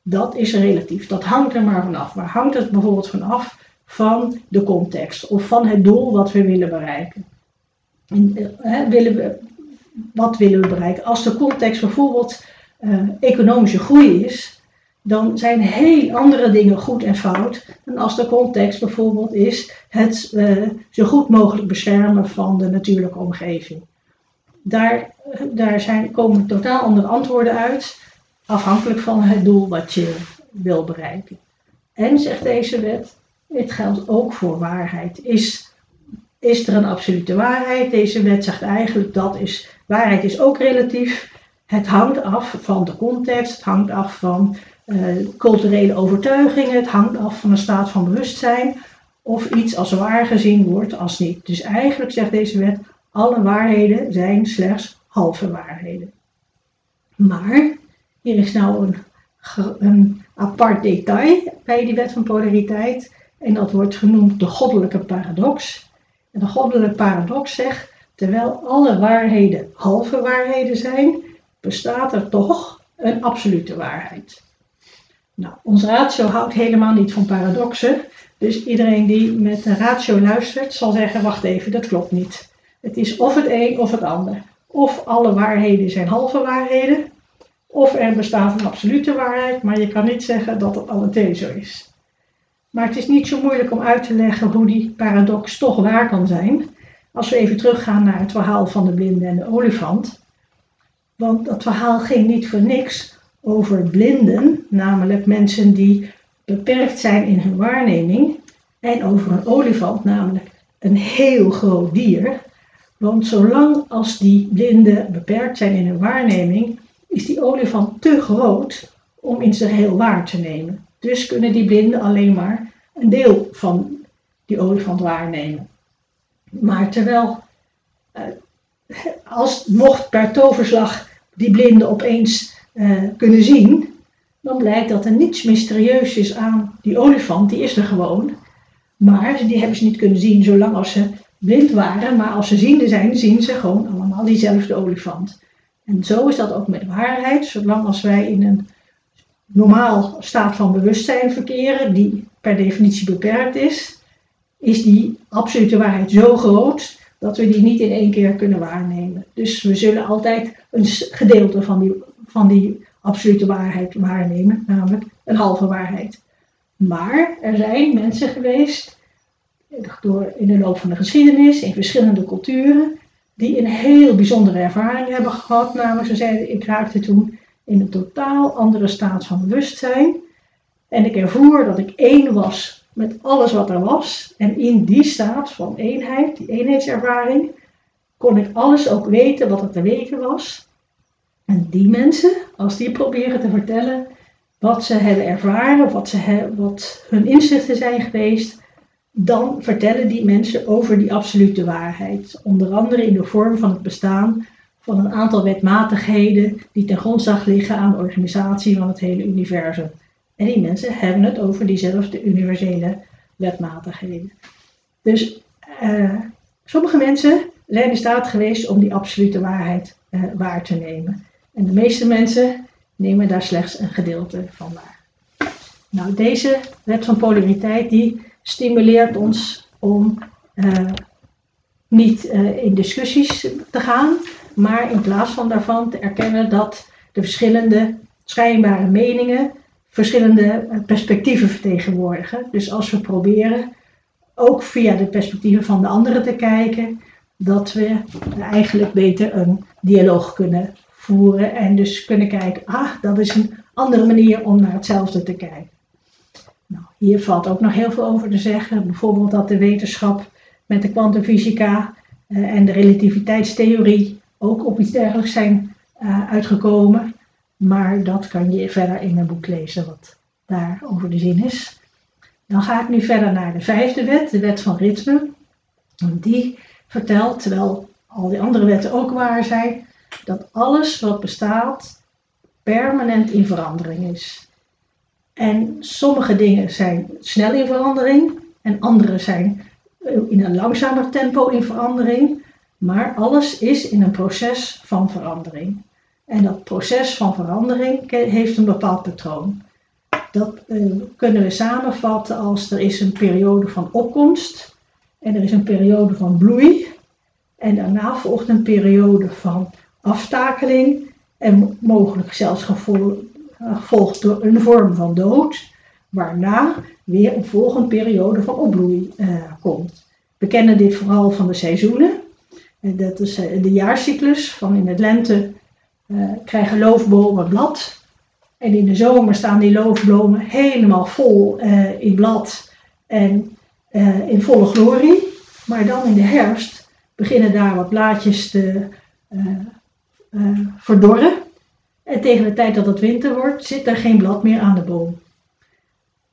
Dat is relatief. Dat hangt er maar vanaf. Waar hangt het bijvoorbeeld vanaf? Van de context of van het doel wat we willen bereiken. En, uh, willen we, wat willen we bereiken? Als de context bijvoorbeeld uh, economische groei is, dan zijn heel andere dingen goed en fout dan als de context bijvoorbeeld is het zo goed mogelijk beschermen van de natuurlijke omgeving. Daar, daar zijn, komen totaal andere antwoorden uit, afhankelijk van het doel wat je wil bereiken. En zegt deze wet, het geldt ook voor waarheid. Is, is er een absolute waarheid? Deze wet zegt eigenlijk dat is, waarheid is ook relatief. Het hangt af van de context, het hangt af van uh, culturele overtuigingen, het hangt af van een staat van bewustzijn of iets als waar gezien wordt als niet. Dus eigenlijk zegt deze wet, alle waarheden zijn slechts halve waarheden. Maar, hier is nou een, apart detail bij die wet van polariteit en dat wordt genoemd de goddelijke paradox. En de goddelijke paradox zegt, terwijl alle waarheden halve waarheden zijn, bestaat er toch een absolute waarheid. Nou, ons ratio houdt helemaal niet van paradoxen. Dus iedereen die met een ratio luistert, zal zeggen: wacht even, dat klopt niet. Het is of het een of het ander. Of alle waarheden zijn halve waarheden, of er bestaat een absolute waarheid, maar je kan niet zeggen dat het alle twee zo is. Maar het is niet zo moeilijk om uit te leggen hoe die paradox toch waar kan zijn. Als we even teruggaan naar het verhaal van de blinde en de olifant. Want dat verhaal ging niet voor niks over blinden, namelijk mensen die beperkt zijn in hun waarneming, en over een olifant, namelijk een heel groot dier. Want zolang als die blinden beperkt zijn in hun waarneming, is die olifant te groot om in zijn geheel waar te nemen. Dus kunnen die blinden alleen maar een deel van die olifant waarnemen. Maar terwijl, eh, als mocht per toverslag die blinden opeens uh, kunnen zien, dan blijkt dat er niets mysterieus is aan die olifant, die is er gewoon. Maar die hebben ze niet kunnen zien zolang als ze blind waren, maar als ze ziende zijn, zien ze gewoon allemaal diezelfde olifant. En zo is dat ook met waarheid, zolang als wij in een normaal staat van bewustzijn verkeren, die per definitie beperkt is, is die absolute waarheid zo groot dat we die niet in één keer kunnen waarnemen. Dus we zullen altijd een gedeelte van die van die absolute waarheid waarnemen, namelijk een halve waarheid. Maar er zijn mensen geweest, door in de loop van de geschiedenis, in verschillende culturen, die een heel bijzondere ervaring hebben gehad. Namelijk, ze zeiden, ik raakte toen in een totaal andere staat van bewustzijn. En ik ervoer dat ik één was met alles wat er was. En in die staat van eenheid, die eenheidservaring, kon ik alles ook weten wat er te weten was. En die mensen, als die proberen te vertellen wat ze hebben ervaren, wat, ze wat hun inzichten zijn geweest, dan vertellen die mensen over die absolute waarheid. Onder andere in de vorm van het bestaan van een aantal wetmatigheden die ten grondslag liggen aan de organisatie van het hele universum. En die mensen hebben het over diezelfde universele wetmatigheden. Dus uh, sommige mensen zijn in staat geweest om die absolute waarheid uh, waar te nemen. En de meeste mensen nemen daar slechts een gedeelte van waar. Nou, deze wet van polariteit die stimuleert ons om uh, niet uh, in discussies te gaan, maar in plaats van daarvan te erkennen dat de verschillende schijnbare meningen verschillende eh, perspectieven vertegenwoordigen. Dus als we proberen ook via de perspectieven van de anderen te kijken, dat we eigenlijk beter een dialoog kunnen voeren en dus kunnen kijken, ah, dat is een andere manier om naar hetzelfde te kijken. Hier valt ook nog heel veel over te zeggen. Bijvoorbeeld dat de wetenschap met de kwantumfysica uh, en de relativiteitstheorie ook op iets dergelijks zijn uh, uitgekomen. Maar dat kan je verder in mijn boek lezen wat daarover de zin is. Dan ga ik nu verder naar de vijfde wet, de wet van ritme. Die vertelt, terwijl al die andere wetten ook waar zijn, dat alles wat bestaat permanent in verandering is. En sommige dingen zijn snel in verandering en andere zijn eh, in een langzamer tempo in verandering. Maar alles is in een proces van verandering. En dat proces van verandering heeft een bepaald patroon. Dat uh, kunnen we samenvatten als er is een periode van opkomst en er is een periode van bloei. En daarna volgt een periode van aftakeling en mogelijk zelfs gevolgd door een vorm van dood, waarna weer een volgende periode van opbloei uh, komt. We kennen dit vooral van de seizoenen. En dat is uh, de jaarcyclus. Van in het lente krijgen loofbomen blad. En in de zomer staan die loofbomen helemaal vol in blad en in volle glorie. Maar dan in de herfst beginnen daar wat blaadjes te verdorren. En tegen de tijd dat het winter wordt, zit er geen blad meer aan de boom.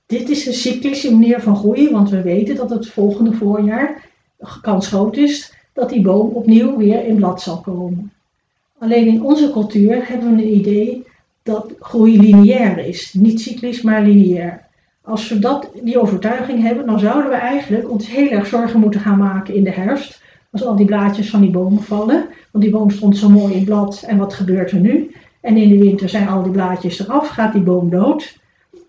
Dit is een cyclische manier van groeien, want we weten dat het volgende voorjaar kans groot is dat die boom opnieuw weer in blad zal komen. Alleen in onze cultuur hebben we een idee dat groei lineair is, niet cyclisch, maar lineair. Als we dat, die overtuiging hebben, dan zouden we eigenlijk ons heel erg zorgen moeten gaan maken in de herfst, als al die blaadjes van die bomen vallen. Want die boom stond zo mooi in blad en wat gebeurt er nu? En in de winter zijn al die blaadjes eraf, gaat die boom dood.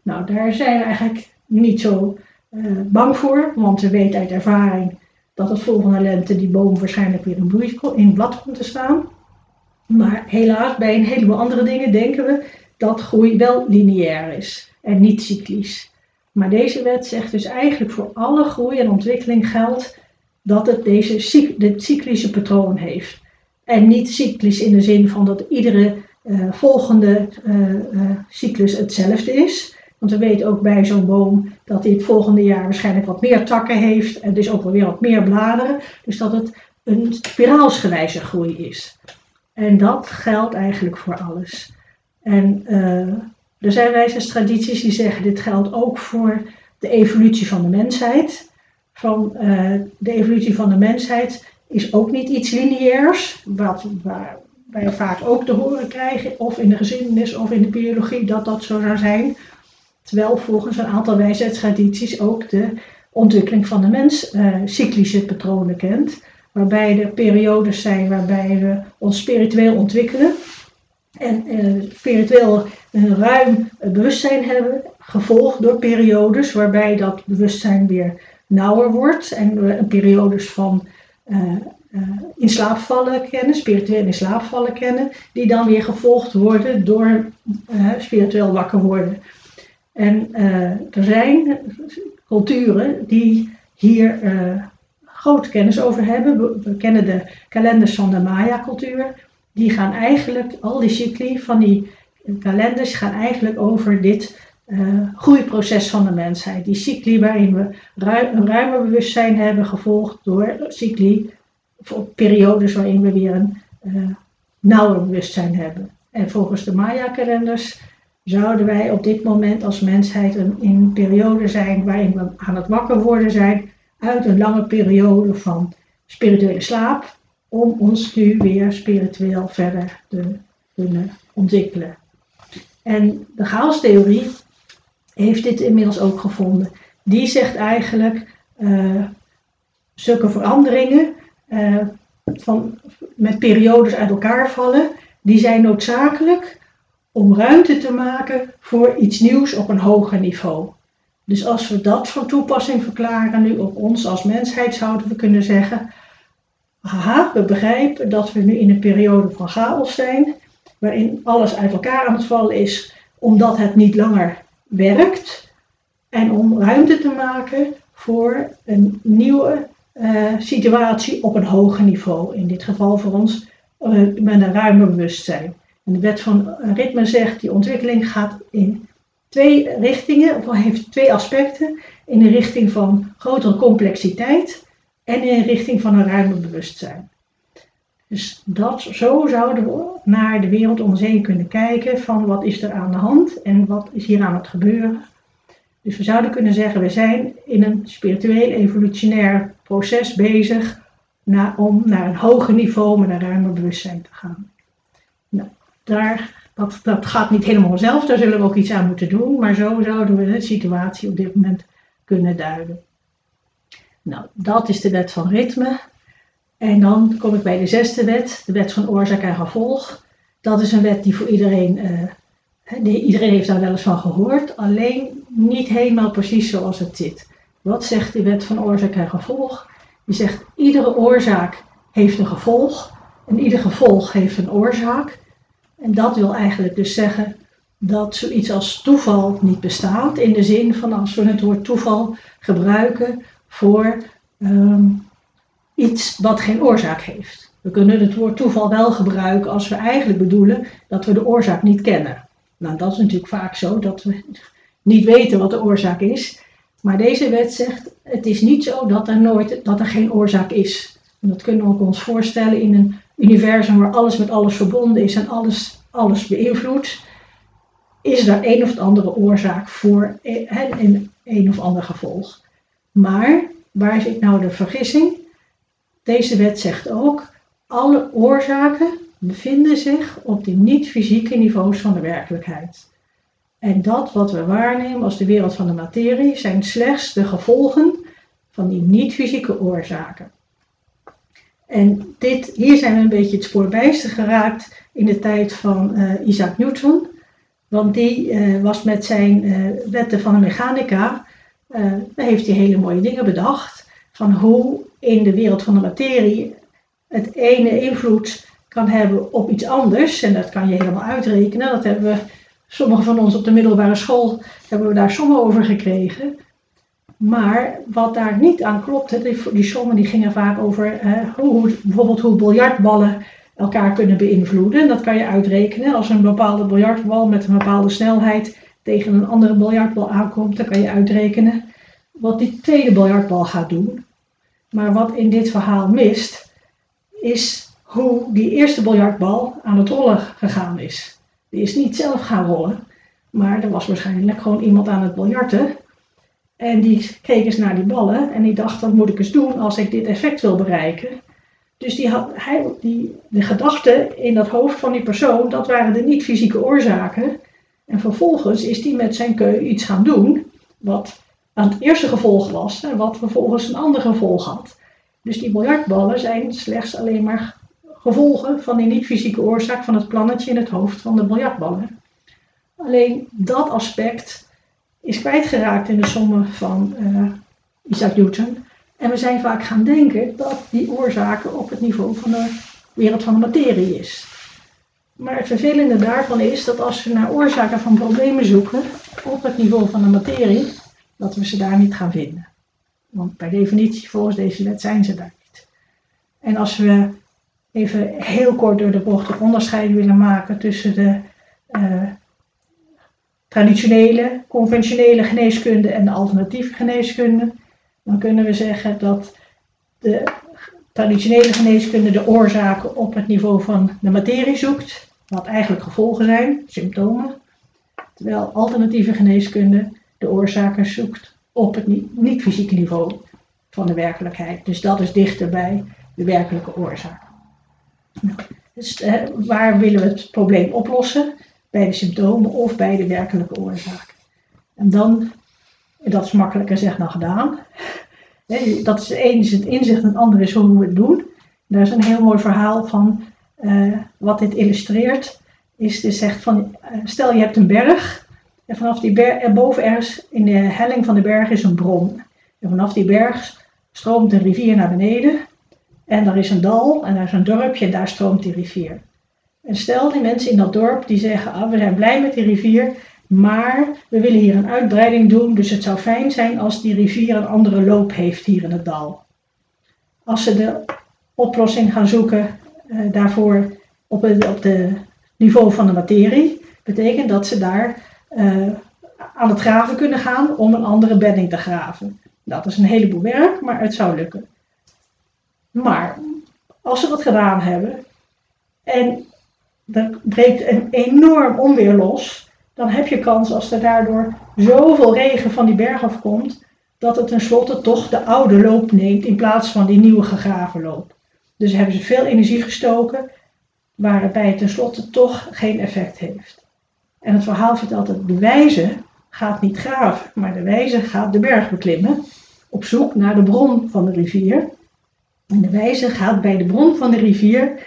Nou, daar zijn we eigenlijk niet zo uh, bang voor, want we weten uit ervaring dat het volgende lente die boom waarschijnlijk weer in, bloei, in blad komt te staan. Maar helaas, bij een heleboel andere dingen denken we dat groei wel lineair is en niet cyclisch. Maar deze wet zegt dus eigenlijk voor alle groei en ontwikkeling geldt dat het deze dit cyclische patroon heeft. En niet cyclisch in de zin van dat iedere uh, volgende uh, cyclus hetzelfde is. Want we weten ook bij zo'n boom dat hij het volgende jaar waarschijnlijk wat meer takken heeft en dus ook wel weer wat meer bladeren. Dus dat het een spiraalsgewijze groei is. En dat geldt eigenlijk voor alles. En er zijn wijzerstradities die zeggen dit geldt ook voor de evolutie van de mensheid. Van de evolutie van de mensheid is ook niet iets lineairs, wat, waar, wij vaak ook te horen krijgen, of in de geschiedenis of in de biologie, dat dat zo zou zijn. Terwijl volgens een aantal wijsheidstradities ook de ontwikkeling van de mens uh, cyclische patronen kent. Waarbij er periodes zijn waarbij we ons spiritueel ontwikkelen. En uh, spiritueel een ruim bewustzijn hebben, gevolgd door periodes waarbij dat bewustzijn weer nauwer wordt. En periodes van uh, in slaap vallen kennen, spiritueel in kennen, die dan weer gevolgd worden door uh, spiritueel wakker worden. En uh, er zijn culturen die hier grote kennis over hebben. We, kennen de kalenders van de Maya-cultuur. Die gaan eigenlijk, al die cycli van die kalenders gaan eigenlijk over dit groeiproces van de mensheid. Die cycli waarin we ruim, een ruimer bewustzijn hebben gevolgd door cycli periodes waarin we weer een uh, nauwer bewustzijn hebben. En volgens de Maya-kalenders zouden wij op dit moment als mensheid een, in een periode zijn waarin we aan het wakker worden zijn uit een lange periode van spirituele slaap, om ons nu weer spiritueel verder te kunnen ontwikkelen. En de chaostheorie heeft dit inmiddels ook gevonden. Die zegt eigenlijk uh, zulke veranderingen uh, van, met periodes uit elkaar vallen, die zijn noodzakelijk om ruimte te maken voor iets nieuws op een hoger niveau. Dus als we dat van toepassing verklaren nu op ons als mensheid, zouden we kunnen zeggen: haha, we begrijpen dat we nu in een periode van chaos zijn, waarin alles uit elkaar aan het vallen is, omdat het niet langer werkt. En om ruimte te maken voor een nieuwe uh, situatie op een hoger niveau. In dit geval voor ons uh, met een ruimer bewustzijn. En de wet van ritme zegt, die ontwikkeling gaat in twee richtingen, of heeft twee aspecten. In de richting van grotere complexiteit en in de richting van een ruimer bewustzijn. Dus dat, zo zouden we naar de wereld om ons heen kunnen kijken van wat is er aan de hand en wat is hier aan het gebeuren. Dus we zouden kunnen zeggen, we zijn in een spiritueel evolutionair proces bezig naar, om naar een hoger niveau met een ruimer bewustzijn te gaan. Nou, daar, dat, dat gaat niet helemaal zelf, daar zullen we ook iets aan moeten doen, maar zo zouden we de situatie op dit moment kunnen duiden. Nou, dat is de wet van ritme. En dan kom ik bij de zesde wet, de wet van oorzaak en gevolg. Dat is een wet die voor iedereen, uh, iedereen heeft daar wel eens van gehoord, alleen niet helemaal precies zoals het zit. Wat zegt de wet van oorzaak en gevolg? Die zegt iedere oorzaak heeft een gevolg en ieder gevolg heeft een oorzaak. En dat wil eigenlijk dus zeggen dat zoiets als toeval niet bestaat in de zin van als we het woord toeval gebruiken voor ehm, iets wat geen oorzaak heeft. We kunnen het woord toeval wel gebruiken als we eigenlijk bedoelen dat we de oorzaak niet kennen. Nou, dat is natuurlijk vaak zo dat we niet weten wat de oorzaak is. Maar deze wet zegt, het is niet zo dat er, nooit, dat er geen oorzaak is. En dat kunnen we ons voorstellen in een universum waar alles met alles verbonden is en alles, alles beïnvloedt. Is er een of andere oorzaak voor een, een of ander gevolg. Maar waar zit nou de vergissing? Deze wet zegt ook, alle oorzaken bevinden zich op de niet-fysieke niveaus van de werkelijkheid. En dat wat we waarnemen als de wereld van de materie zijn slechts de gevolgen van die niet-fysieke oorzaken. En dit, hier zijn we een beetje het spoor bijster geraakt in de tijd van uh, Isaac Newton. Want die uh, was met zijn uh, wetten van de mechanica, heeft hij hele mooie dingen bedacht. Van hoe in de wereld van de materie het ene invloed kan hebben op iets anders. En dat kan je helemaal uitrekenen. Dat hebben we Sommigen van ons op de middelbare school hebben we daar sommen over gekregen. Maar wat daar niet aan klopte, die, die sommen die gingen vaak over hoe, bijvoorbeeld hoe biljartballen elkaar kunnen beïnvloeden. En dat kan je uitrekenen. Als een bepaalde biljartbal met een bepaalde snelheid tegen een andere biljartbal aankomt, dan kan je uitrekenen wat die tweede biljartbal gaat doen. Maar wat in dit verhaal mist, is hoe die eerste biljartbal aan het rollen gegaan is. Die is niet zelf gaan rollen, maar er was waarschijnlijk gewoon iemand aan het biljarten. En die keek eens naar die ballen en die dacht, wat moet ik eens doen als ik dit effect wil bereiken? Dus die had, hij, die, de gedachten in dat hoofd van die persoon, dat waren de niet-fysieke oorzaken. En vervolgens is die met zijn keu iets gaan doen, wat aan het eerste gevolg was en wat vervolgens een ander gevolg had. Dus die biljartballen zijn slechts alleen maar gevolgen van die niet-fysieke oorzaak van het plannetje in het hoofd van de biljartballen. Alleen dat aspect is kwijtgeraakt in de sommen van uh, Isaac Newton. En we zijn vaak gaan denken dat die oorzaken op het niveau van de wereld van de materie is. Maar het vervelende daarvan is dat als we naar oorzaken van problemen zoeken op het niveau van de materie, dat we ze daar niet gaan vinden. Want per definitie, volgens deze wet, zijn ze daar niet. En als we even heel kort door de bocht een onderscheid willen maken tussen de uh, traditionele, conventionele geneeskunde en de alternatieve geneeskunde, dan kunnen we zeggen dat de traditionele geneeskunde de oorzaken op het niveau van de materie zoekt, wat eigenlijk gevolgen zijn, symptomen, terwijl alternatieve geneeskunde de oorzaken zoekt op het niet-fysieke niveau van de werkelijkheid. Dus dat is dichter bij de werkelijke oorzaak. Dus eh, waar willen we het probleem oplossen? Bij de symptomen of bij de werkelijke oorzaak. En dan, dat is makkelijker gezegd dan gedaan. Dat is de ene is het inzicht en het andere is hoe we het doen. Daar is een heel mooi verhaal van uh, wat dit illustreert. Is dus zegt van, uh, stel je hebt een berg. En vanaf die berg, erboven ergens in de helling van de berg is een bron. En vanaf die berg stroomt een rivier naar beneden. En daar is een dal en daar is een dorpje en daar stroomt die rivier. En stel die mensen in dat dorp die zeggen, ah, we zijn blij met die rivier, maar we willen hier een uitbreiding doen, dus het zou fijn zijn als die rivier een andere loop heeft hier in het dal. Als ze de oplossing gaan zoeken uh, daarvoor op het op de niveau van de materie, betekent dat ze daar uh, aan het graven kunnen gaan om een andere bedding te graven. Dat is een heleboel werk, maar het zou lukken. Maar als ze dat gedaan hebben en er breekt een enorm onweer los, dan heb je kans als er daardoor zoveel regen van die berg afkomt, dat het tenslotte toch de oude loop neemt in plaats van die nieuwe gegraven loop. Dus hebben ze veel energie gestoken, waarbij het tenslotte toch geen effect heeft. En het verhaal vertelt dat de wijze gaat niet graven, maar de wijze gaat de berg beklimmen op zoek naar de bron van de rivier. En de wijze gaat bij de bron van de rivier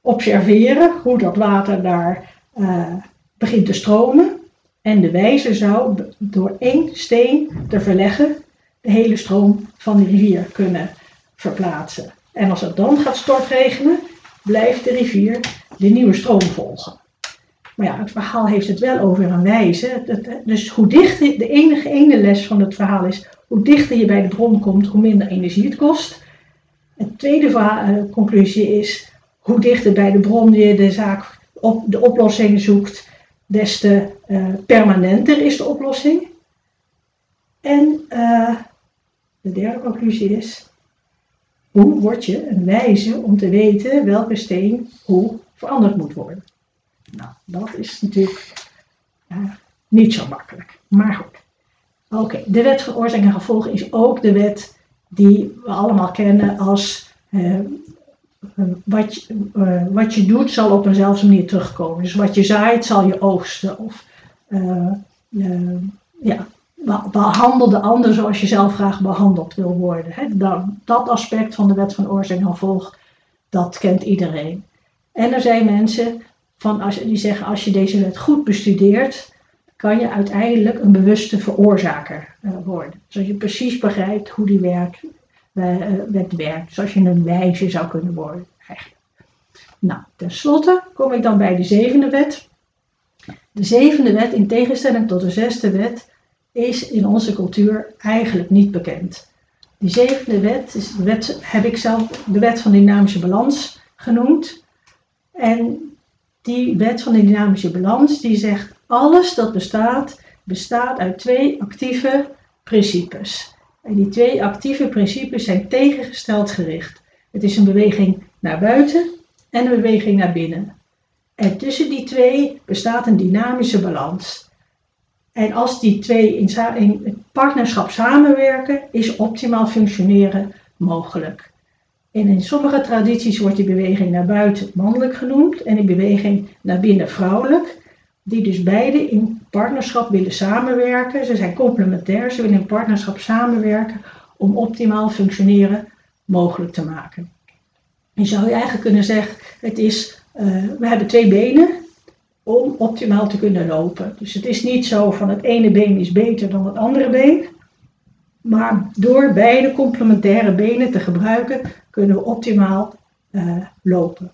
observeren hoe dat water daar uh, begint te stromen. En de wijze zou door één steen te verleggen de hele stroom van de rivier kunnen verplaatsen. En als het dan gaat stortregenen, blijft de rivier de nieuwe stroom volgen. Maar ja, het verhaal heeft het wel over een wijze. Dus hoe dichter, de enige ene les van het verhaal is, hoe dichter je bij de bron komt, hoe minder energie het kost. De tweede uh, conclusie is, hoe dichter bij de bron je de zaak op de oplossing zoekt, des te uh, permanenter is de oplossing. En uh, de derde conclusie is, hoe word je een wijze om te weten welke steen hoe veranderd moet worden? Nou, dat is natuurlijk niet zo makkelijk. Maar goed. Oké, de wet van oorzaak en gevolg is ook de wet die we allemaal kennen als uh, wat, je, uh, wat je doet zal op eenzelfde manier terugkomen. Dus wat je zaait zal je oogsten. Of ja, behandel de ander zoals je zelf graag behandeld wil worden. Dat, dat, aspect van de wet van oorzaak en gevolg, dat kent iedereen. En er zijn mensen van als, die zeggen als je deze wet goed bestudeert, kan je uiteindelijk een bewuste veroorzaker uh, worden. Zodat je precies begrijpt hoe die werkt, wet werkt. Zoals je een wijze zou kunnen worden eigenlijk. Nou, tenslotte kom ik dan bij de zevende wet. De zevende wet, in tegenstelling tot de zesde wet, is in onze cultuur eigenlijk niet bekend. Die zevende wet, is de wet heb ik zelf de wet van dynamische balans genoemd. En die wet van de dynamische balans die zegt alles dat bestaat, bestaat uit twee actieve principes. En die twee actieve principes zijn tegengesteld gericht. Het is een beweging naar buiten en een beweging naar binnen. En tussen die twee bestaat een dynamische balans. En als die twee in, in partnerschap samenwerken, is optimaal functioneren mogelijk. En in sommige tradities wordt die beweging naar buiten mannelijk genoemd en die beweging naar binnen vrouwelijk. Die dus beide in partnerschap willen samenwerken. Ze zijn complementair, ze willen in partnerschap samenwerken om optimaal functioneren mogelijk te maken. Je zou je eigenlijk kunnen zeggen, het is, uh, we hebben twee benen om optimaal te kunnen lopen. Dus het is niet zo van het ene been is beter dan het andere been. Maar door beide complementaire benen te gebruiken, kunnen we optimaal uh, lopen.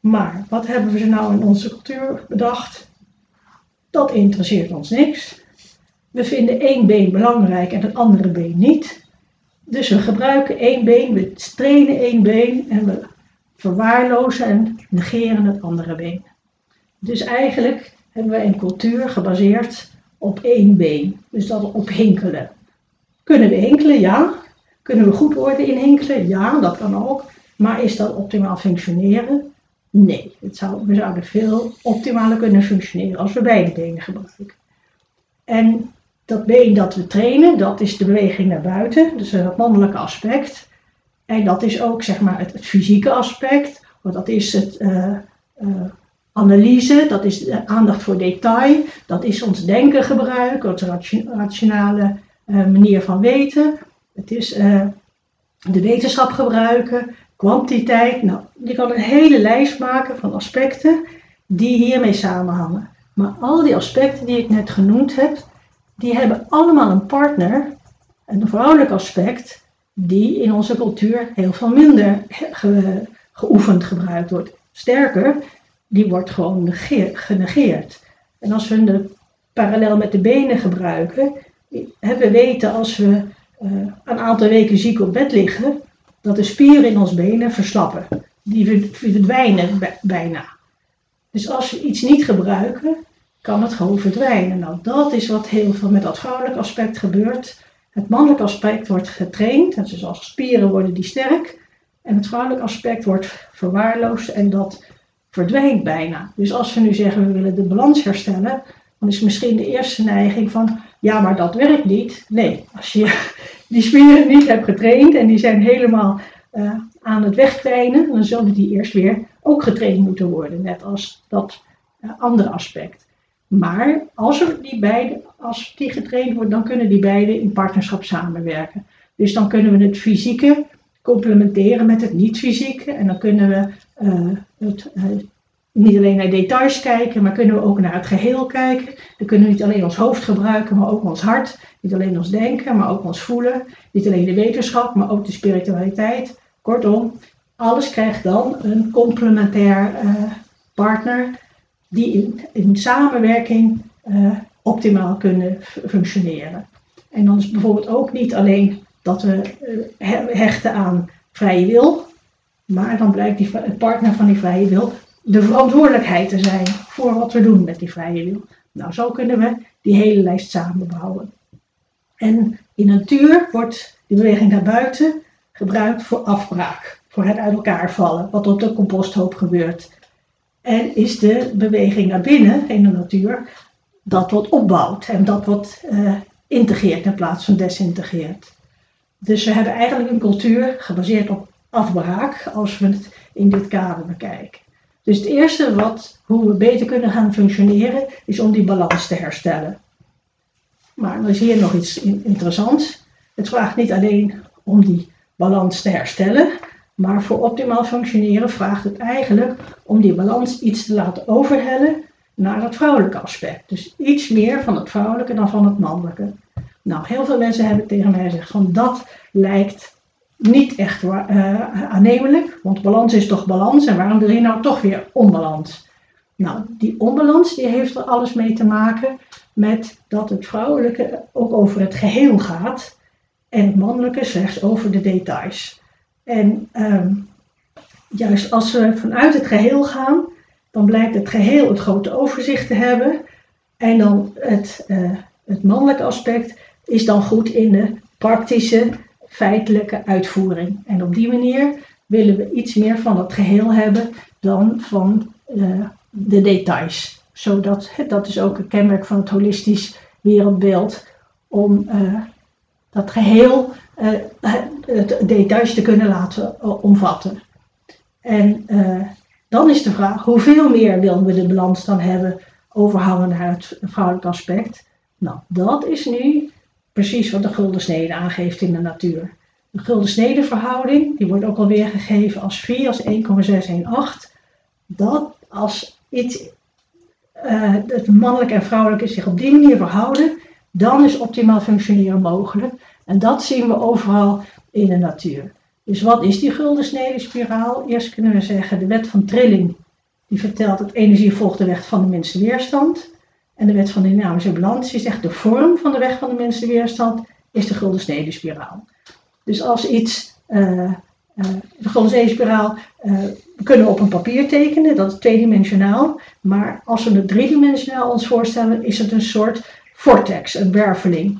Maar wat hebben we nou in onze cultuur bedacht? Dat interesseert ons niks. We vinden één been belangrijk en het andere been niet. Dus we gebruiken één been, we trainen één been en we verwaarlozen en negeren het andere been. Dus eigenlijk hebben we een cultuur gebaseerd op één been. Dus dat op hinkelen. Kunnen we hinkelen? Ja. Kunnen we goed worden in hinkelen? Ja, dat kan ook. Maar is dat optimaal functioneren? Nee. Het zou, we zouden veel optimaler kunnen functioneren als we beide benen gebruiken. En dat been dat we trainen, dat is de beweging naar buiten, dus het mannelijke aspect. En dat is ook zeg maar het, fysieke aspect, want dat is het uh, analyse, dat is de aandacht voor detail, dat is ons denken gebruiken, onze rationale uh, manier van weten. Het is de wetenschap gebruiken, kwantiteit. Nou, je kan een hele lijst maken van aspecten die hiermee samenhangen. Maar al die aspecten die ik net genoemd heb, die hebben allemaal een partner, een vrouwelijk aspect, die in onze cultuur heel veel minder ge geoefend gebruikt wordt. Sterker, die wordt gewoon genegeerd. En als we de parallel met de benen gebruiken, we weten als we uh, een aantal weken ziek op bed liggen, dat de spieren in ons benen verslappen. Die verdwijnen bijna. Dus als we iets niet gebruiken, kan het gewoon verdwijnen. Nou, dat is wat heel veel met dat vrouwelijk aspect gebeurt. Het mannelijk aspect wordt getraind, dus als spieren worden die sterk. En het vrouwelijk aspect wordt verwaarloosd en dat verdwijnt bijna. Dus als we nu zeggen we willen de balans herstellen, dan is misschien de eerste neiging van, ja, maar dat werkt niet. Nee, als je die spieren niet hebt getraind en die zijn helemaal uh, aan het wegtrainen, dan zullen die eerst weer ook getraind moeten worden, net als dat uh, andere aspect. Maar als, er die beide, als die getraind wordt, dan kunnen die beide in partnerschap samenwerken. Dus dan kunnen we het fysieke complementeren met het niet-fysieke. En dan kunnen we uh, het, niet alleen naar details kijken, maar kunnen we ook naar het geheel kijken. Dan kunnen we niet alleen ons hoofd gebruiken, maar ook ons hart. Niet alleen ons denken, maar ook ons voelen. Niet alleen de wetenschap, maar ook de spiritualiteit. Kortom, alles krijgt dan een complementair uh, partner die in, in samenwerking uh, optimaal kunnen functioneren. En dan is bijvoorbeeld ook niet alleen dat we uh, hechten aan vrije wil, maar dan blijkt die partner van die vrije wil de verantwoordelijkheid te zijn voor wat we doen met die vrije wil. Nou, zo kunnen we die hele lijst samenbouwen. En in natuur wordt de beweging naar buiten gebruikt voor afbraak, voor het uit elkaar vallen, wat op de composthoop gebeurt. En is de beweging naar binnen in de natuur dat wat opbouwt en dat wat uh, integreert in plaats van desintegreert. Dus we hebben eigenlijk een cultuur gebaseerd op afbraak als we het in dit kader bekijken. Dus het eerste wat, hoe we beter kunnen gaan functioneren is om die balans te herstellen. Maar er is hier nog iets interessants. Het vraagt niet alleen om die balans te herstellen, maar voor optimaal functioneren vraagt het eigenlijk om die balans iets te laten overhellen naar het vrouwelijke aspect. Dus iets meer van het vrouwelijke dan van het mannelijke. Nou, heel veel mensen hebben tegen mij gezegd van dat lijkt niet echt uh, aannemelijk, want balans is toch balans en waarom doe je nou toch weer onbalans? Nou, die onbalans die heeft er alles mee te maken met dat het vrouwelijke ook over het geheel gaat en het mannelijke slechts over de details. En um, juist als we vanuit het geheel gaan, dan blijkt het geheel het grote overzicht te hebben. En dan het, uh, het mannelijke aspect is dan goed in de praktische, feitelijke uitvoering. En op die manier willen we iets meer van het geheel hebben dan van uh, de details. Zodat, dat is ook een kenmerk van het holistisch wereldbeeld, om uh, dat geheel uh, het details te kunnen laten omvatten. En dan is de vraag, hoeveel meer willen we de balans dan hebben overhangen naar het vrouwelijk aspect? Nou, dat is nu precies wat de gulden snede aangeeft in de natuur. De gulden snede verhouding, die wordt ook alweer gegeven als 4 als 1,618. Dat als iets, uh, het mannelijke en vrouwelijke zich op die manier verhouden, dan is optimaal functioneren mogelijk. En dat zien we overal in de natuur. Dus wat is die gulden snede spiraal? Eerst kunnen we zeggen, de wet van trilling, die vertelt dat energie volgt de weg van de minste weerstand. En de wet van de dynamische balans die zegt de vorm van de weg van de minste weerstand is de gulden snede spiraal. Dus als iets, uh, de gulden snede spiraal, uh, we kunnen op een papier tekenen, dat is tweedimensionaal. Maar als we het driedimensionaal ons voorstellen, is het een soort vortex, een werveling.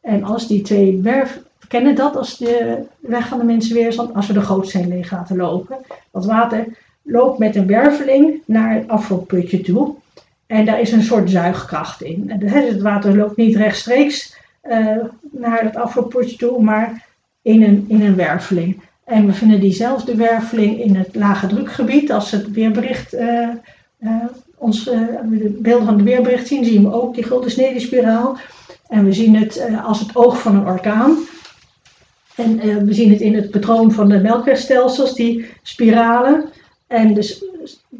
En als die twee werf, we kennen dat als de weg van de minste weerstand, als we de gootsteen leeg laten lopen. Dat water loopt met een werveling naar het afvalputje toe. En daar is een soort zuigkracht in. En het water loopt niet rechtstreeks uh, naar het afvalputje toe, maar in een, in een werveling. En we vinden diezelfde werveling in het lage drukgebied. Als het weerbericht, uh, ons, de beelden van het weerbericht zien, zien we ook die gulden snedespiraal. En we zien het als het oog van een orkaan. En we zien het in het patroon van de melkwegstelsels, die spiralen. En dus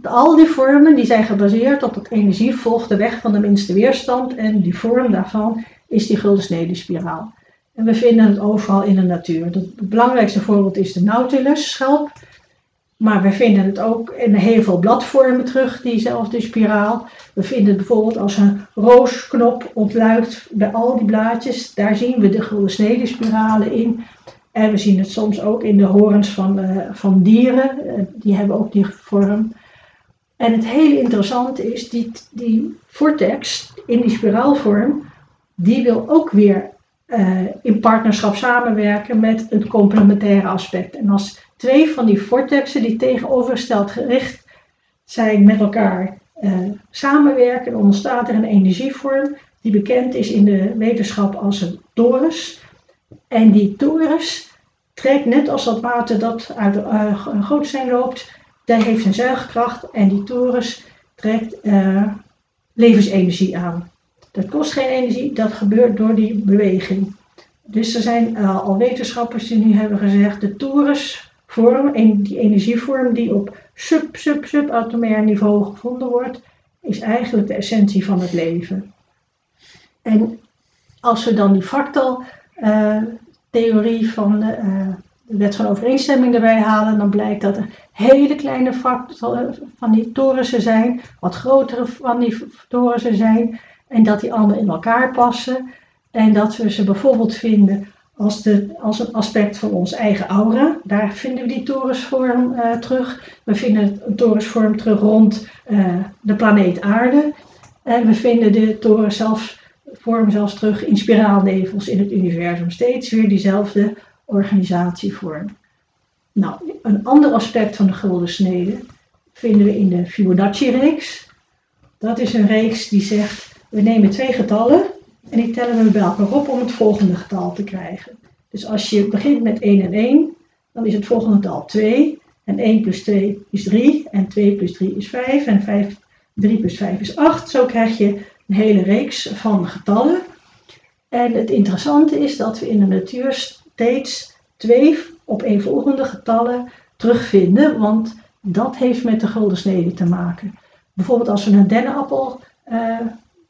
al die vormen die zijn gebaseerd op dat energie volgt de weg van de minste weerstand. En die vorm daarvan is die gulden spiraal. We vinden het overal in de natuur. Het belangrijkste voorbeeld is de nautilus schelp. Maar we vinden het ook in heel veel bladvormen terug, diezelfde spiraal. We vinden het bijvoorbeeld als een roosknop ontluikt bij al die blaadjes. Daar zien we de gulden spiralen in. En we zien het soms ook in de horens van, uh, van dieren. Uh, die hebben ook die vorm. En het hele interessante is, die, die vortex in die spiraalvorm, die wil ook weer uh, in partnerschap samenwerken met een complementaire aspect. En als twee van die vortexen die tegenovergesteld gericht zijn met elkaar eh, samenwerken, dan ontstaat er een energievorm die bekend is in de wetenschap als een torus. En die torus trekt net als dat water dat uit uh, een gootsteen loopt, daar heeft een zuigkracht en die torus trekt levensenergie aan. Dat kost geen energie, dat gebeurt door die beweging. Dus er zijn uh, al wetenschappers die nu hebben gezegd, de torusvorm, die energievorm die op sub-sub-subatomair niveau gevonden wordt, is eigenlijk de essentie van het leven. En als we dan die fractal-theorie uh, van de, uh, de, wet van overeenstemming erbij halen, dan blijkt dat er hele kleine fractal van die torussen zijn, wat grotere van die torussen zijn, en dat die allemaal in elkaar passen. En dat we ze bijvoorbeeld vinden als, de, als een aspect van ons eigen aura. Daar vinden we die torensvorm uh, terug. We vinden een torensvorm terug rond uh, de planeet aarde. En we vinden de toren zelfs, vorm zelfs terug in spiraalnevels in het universum. Steeds weer diezelfde organisatievorm. Nou, een ander aspect van de gulden snede vinden we in de Fibonacci-reeks. Dat is een reeks die zegt, we nemen twee getallen en die tellen we bij elkaar op om het volgende getal te krijgen. Dus als je begint met 1 en 1, dan is het volgende getal 2. En 1 plus 2 is 3. En 2 plus 3 is 5. En 5, 3 plus 5 is 8. Zo krijg je een hele reeks van getallen. En het interessante is dat we in de natuur steeds twee opeenvolgende getallen terugvinden. Want dat heeft met de gulden snede te maken. Bijvoorbeeld als we een dennenappel uh,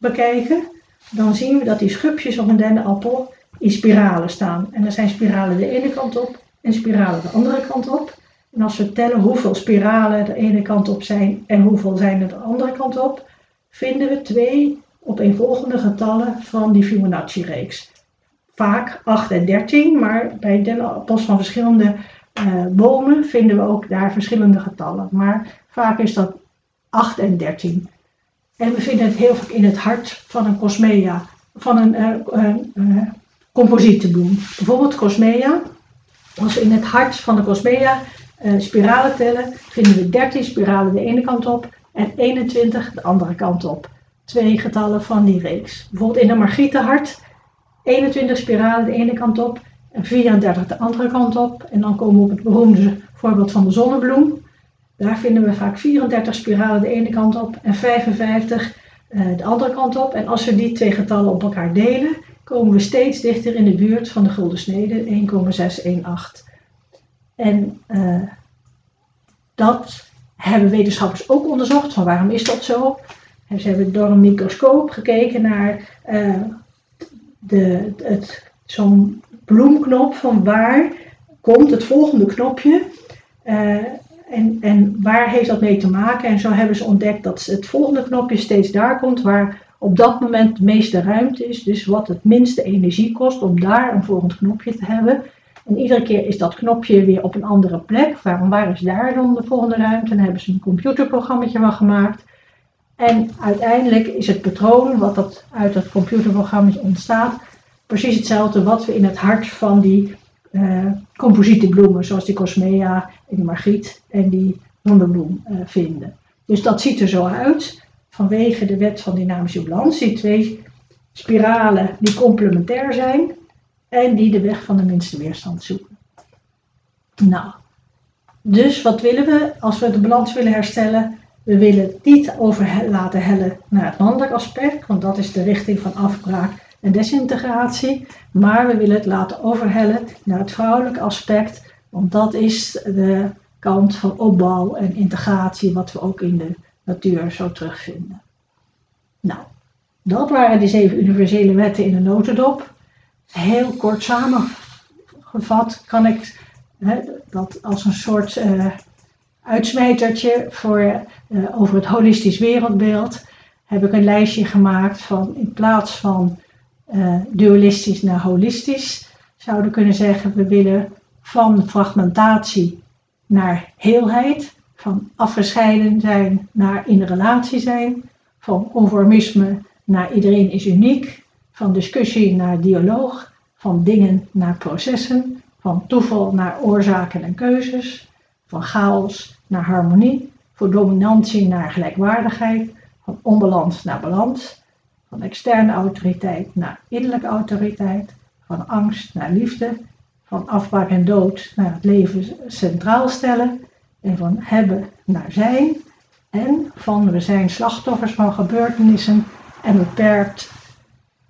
bekijken dan zien we dat die schubjes op een dennenappel in spiralen staan. En er zijn spiralen de ene kant op en spiralen de andere kant op. En als we tellen hoeveel spiralen de ene kant op zijn en hoeveel zijn er de andere kant op, vinden we twee opeenvolgende getallen van die Fibonacci-reeks. Vaak 8 en 13, maar bij dennenappels van verschillende uh, bomen vinden we ook daar verschillende getallen. Maar vaak is dat 8 en 13. En we vinden het heel vaak in het hart van een cosmea, van een uh. Bijvoorbeeld cosmea. Als we in het hart van de cosmea spiralen tellen, vinden we 13 spiralen de ene kant op en 21 de andere kant op. Twee getallen van die reeks. Bijvoorbeeld in een margietenhart, 21 spiralen de ene kant op en 34 de andere kant op. En dan komen we op het beroemde voorbeeld van de zonnebloem. Daar vinden we vaak 34 spiralen de ene kant op en 55 uh, de andere kant op. En als we die twee getallen op elkaar delen, komen we steeds dichter in de buurt van de gulden snede, 1,618. En uh, dat hebben wetenschappers ook onderzocht, van waarom is dat zo? En ze hebben door een microscoop gekeken naar uh, de, het, zo'n bloemknop van waar komt het volgende knopje. En, en waar heeft dat mee te maken? En zo hebben ze ontdekt dat het volgende knopje steeds daar komt waar op dat moment de meeste ruimte is. Dus wat het minste energie kost om daar een volgend knopje te hebben. En iedere keer is dat knopje weer op een andere plek. Waarom, waar is daar dan de volgende ruimte? En hebben ze een computerprogramma van gemaakt. En uiteindelijk is het patroon wat dat uit dat computerprogramma ontstaat, precies hetzelfde wat we in het hart van die uh, composiete bloemen, zoals die cosmea en die margriet en die wonderbloem uh, vinden. Dus dat ziet er zo uit, vanwege de wet van dynamische balans, die twee spiralen die complementair zijn en die de weg van de minste weerstand zoeken. Nou, dus wat willen we als we de balans willen herstellen? We willen het niet over laten hellen naar het mannelijk aspect, want dat is de richting van afbraak en desintegratie, maar we willen het laten overhellen naar het vrouwelijke aspect, want dat is de kant van opbouw en integratie wat we ook in de natuur zo terugvinden. Nou, dat waren de zeven universele wetten in de notendop. Heel kort samengevat kan ik hè, dat als een soort uh, uitsmijtertje voor, uh, over het holistisch wereldbeeld heb ik een lijstje gemaakt van in plaats van dualistisch naar holistisch. Zouden kunnen zeggen, we willen van fragmentatie naar heelheid, van afgescheiden zijn naar in relatie zijn, van conformisme naar iedereen is uniek, van discussie naar dialoog, van dingen naar processen, van toeval naar oorzaken en keuzes, van chaos naar harmonie, van dominantie naar gelijkwaardigheid, van onbalans naar balans, van externe autoriteit naar innerlijke autoriteit, van angst naar liefde, van afbraak en dood naar het leven centraal stellen en van hebben naar zijn en van we zijn slachtoffers van gebeurtenissen en beperkt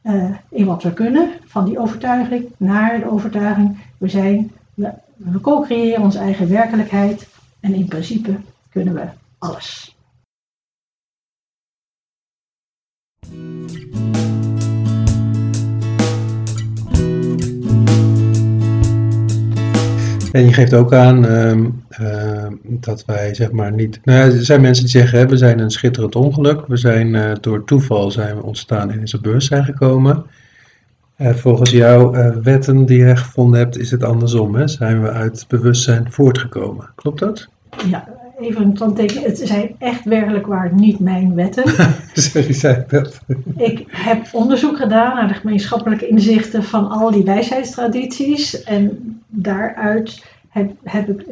uh, in wat we kunnen, van die overtuiging naar de overtuiging we zijn, we, we co-creëren onze eigen werkelijkheid en in principe kunnen we alles. En je geeft ook aan uh, uh, dat wij zeg maar niet. Nou er zijn mensen die zeggen: we zijn een schitterend ongeluk. We zijn uh, door toeval zijn we ontstaan en in deze beurs zijn gekomen. Eh, volgens jouw eh, wetten die je gevonden hebt, is het andersom. Hè? Zijn we uit bewustzijn voortgekomen. Klopt dat? Ja, even een kanttekening. Het zijn echt werkelijk waar niet mijn wetten. Sorry, zei ik dat? ik heb onderzoek gedaan naar de gemeenschappelijke inzichten van al die wijsheidstradities. En daaruit heb, heb ik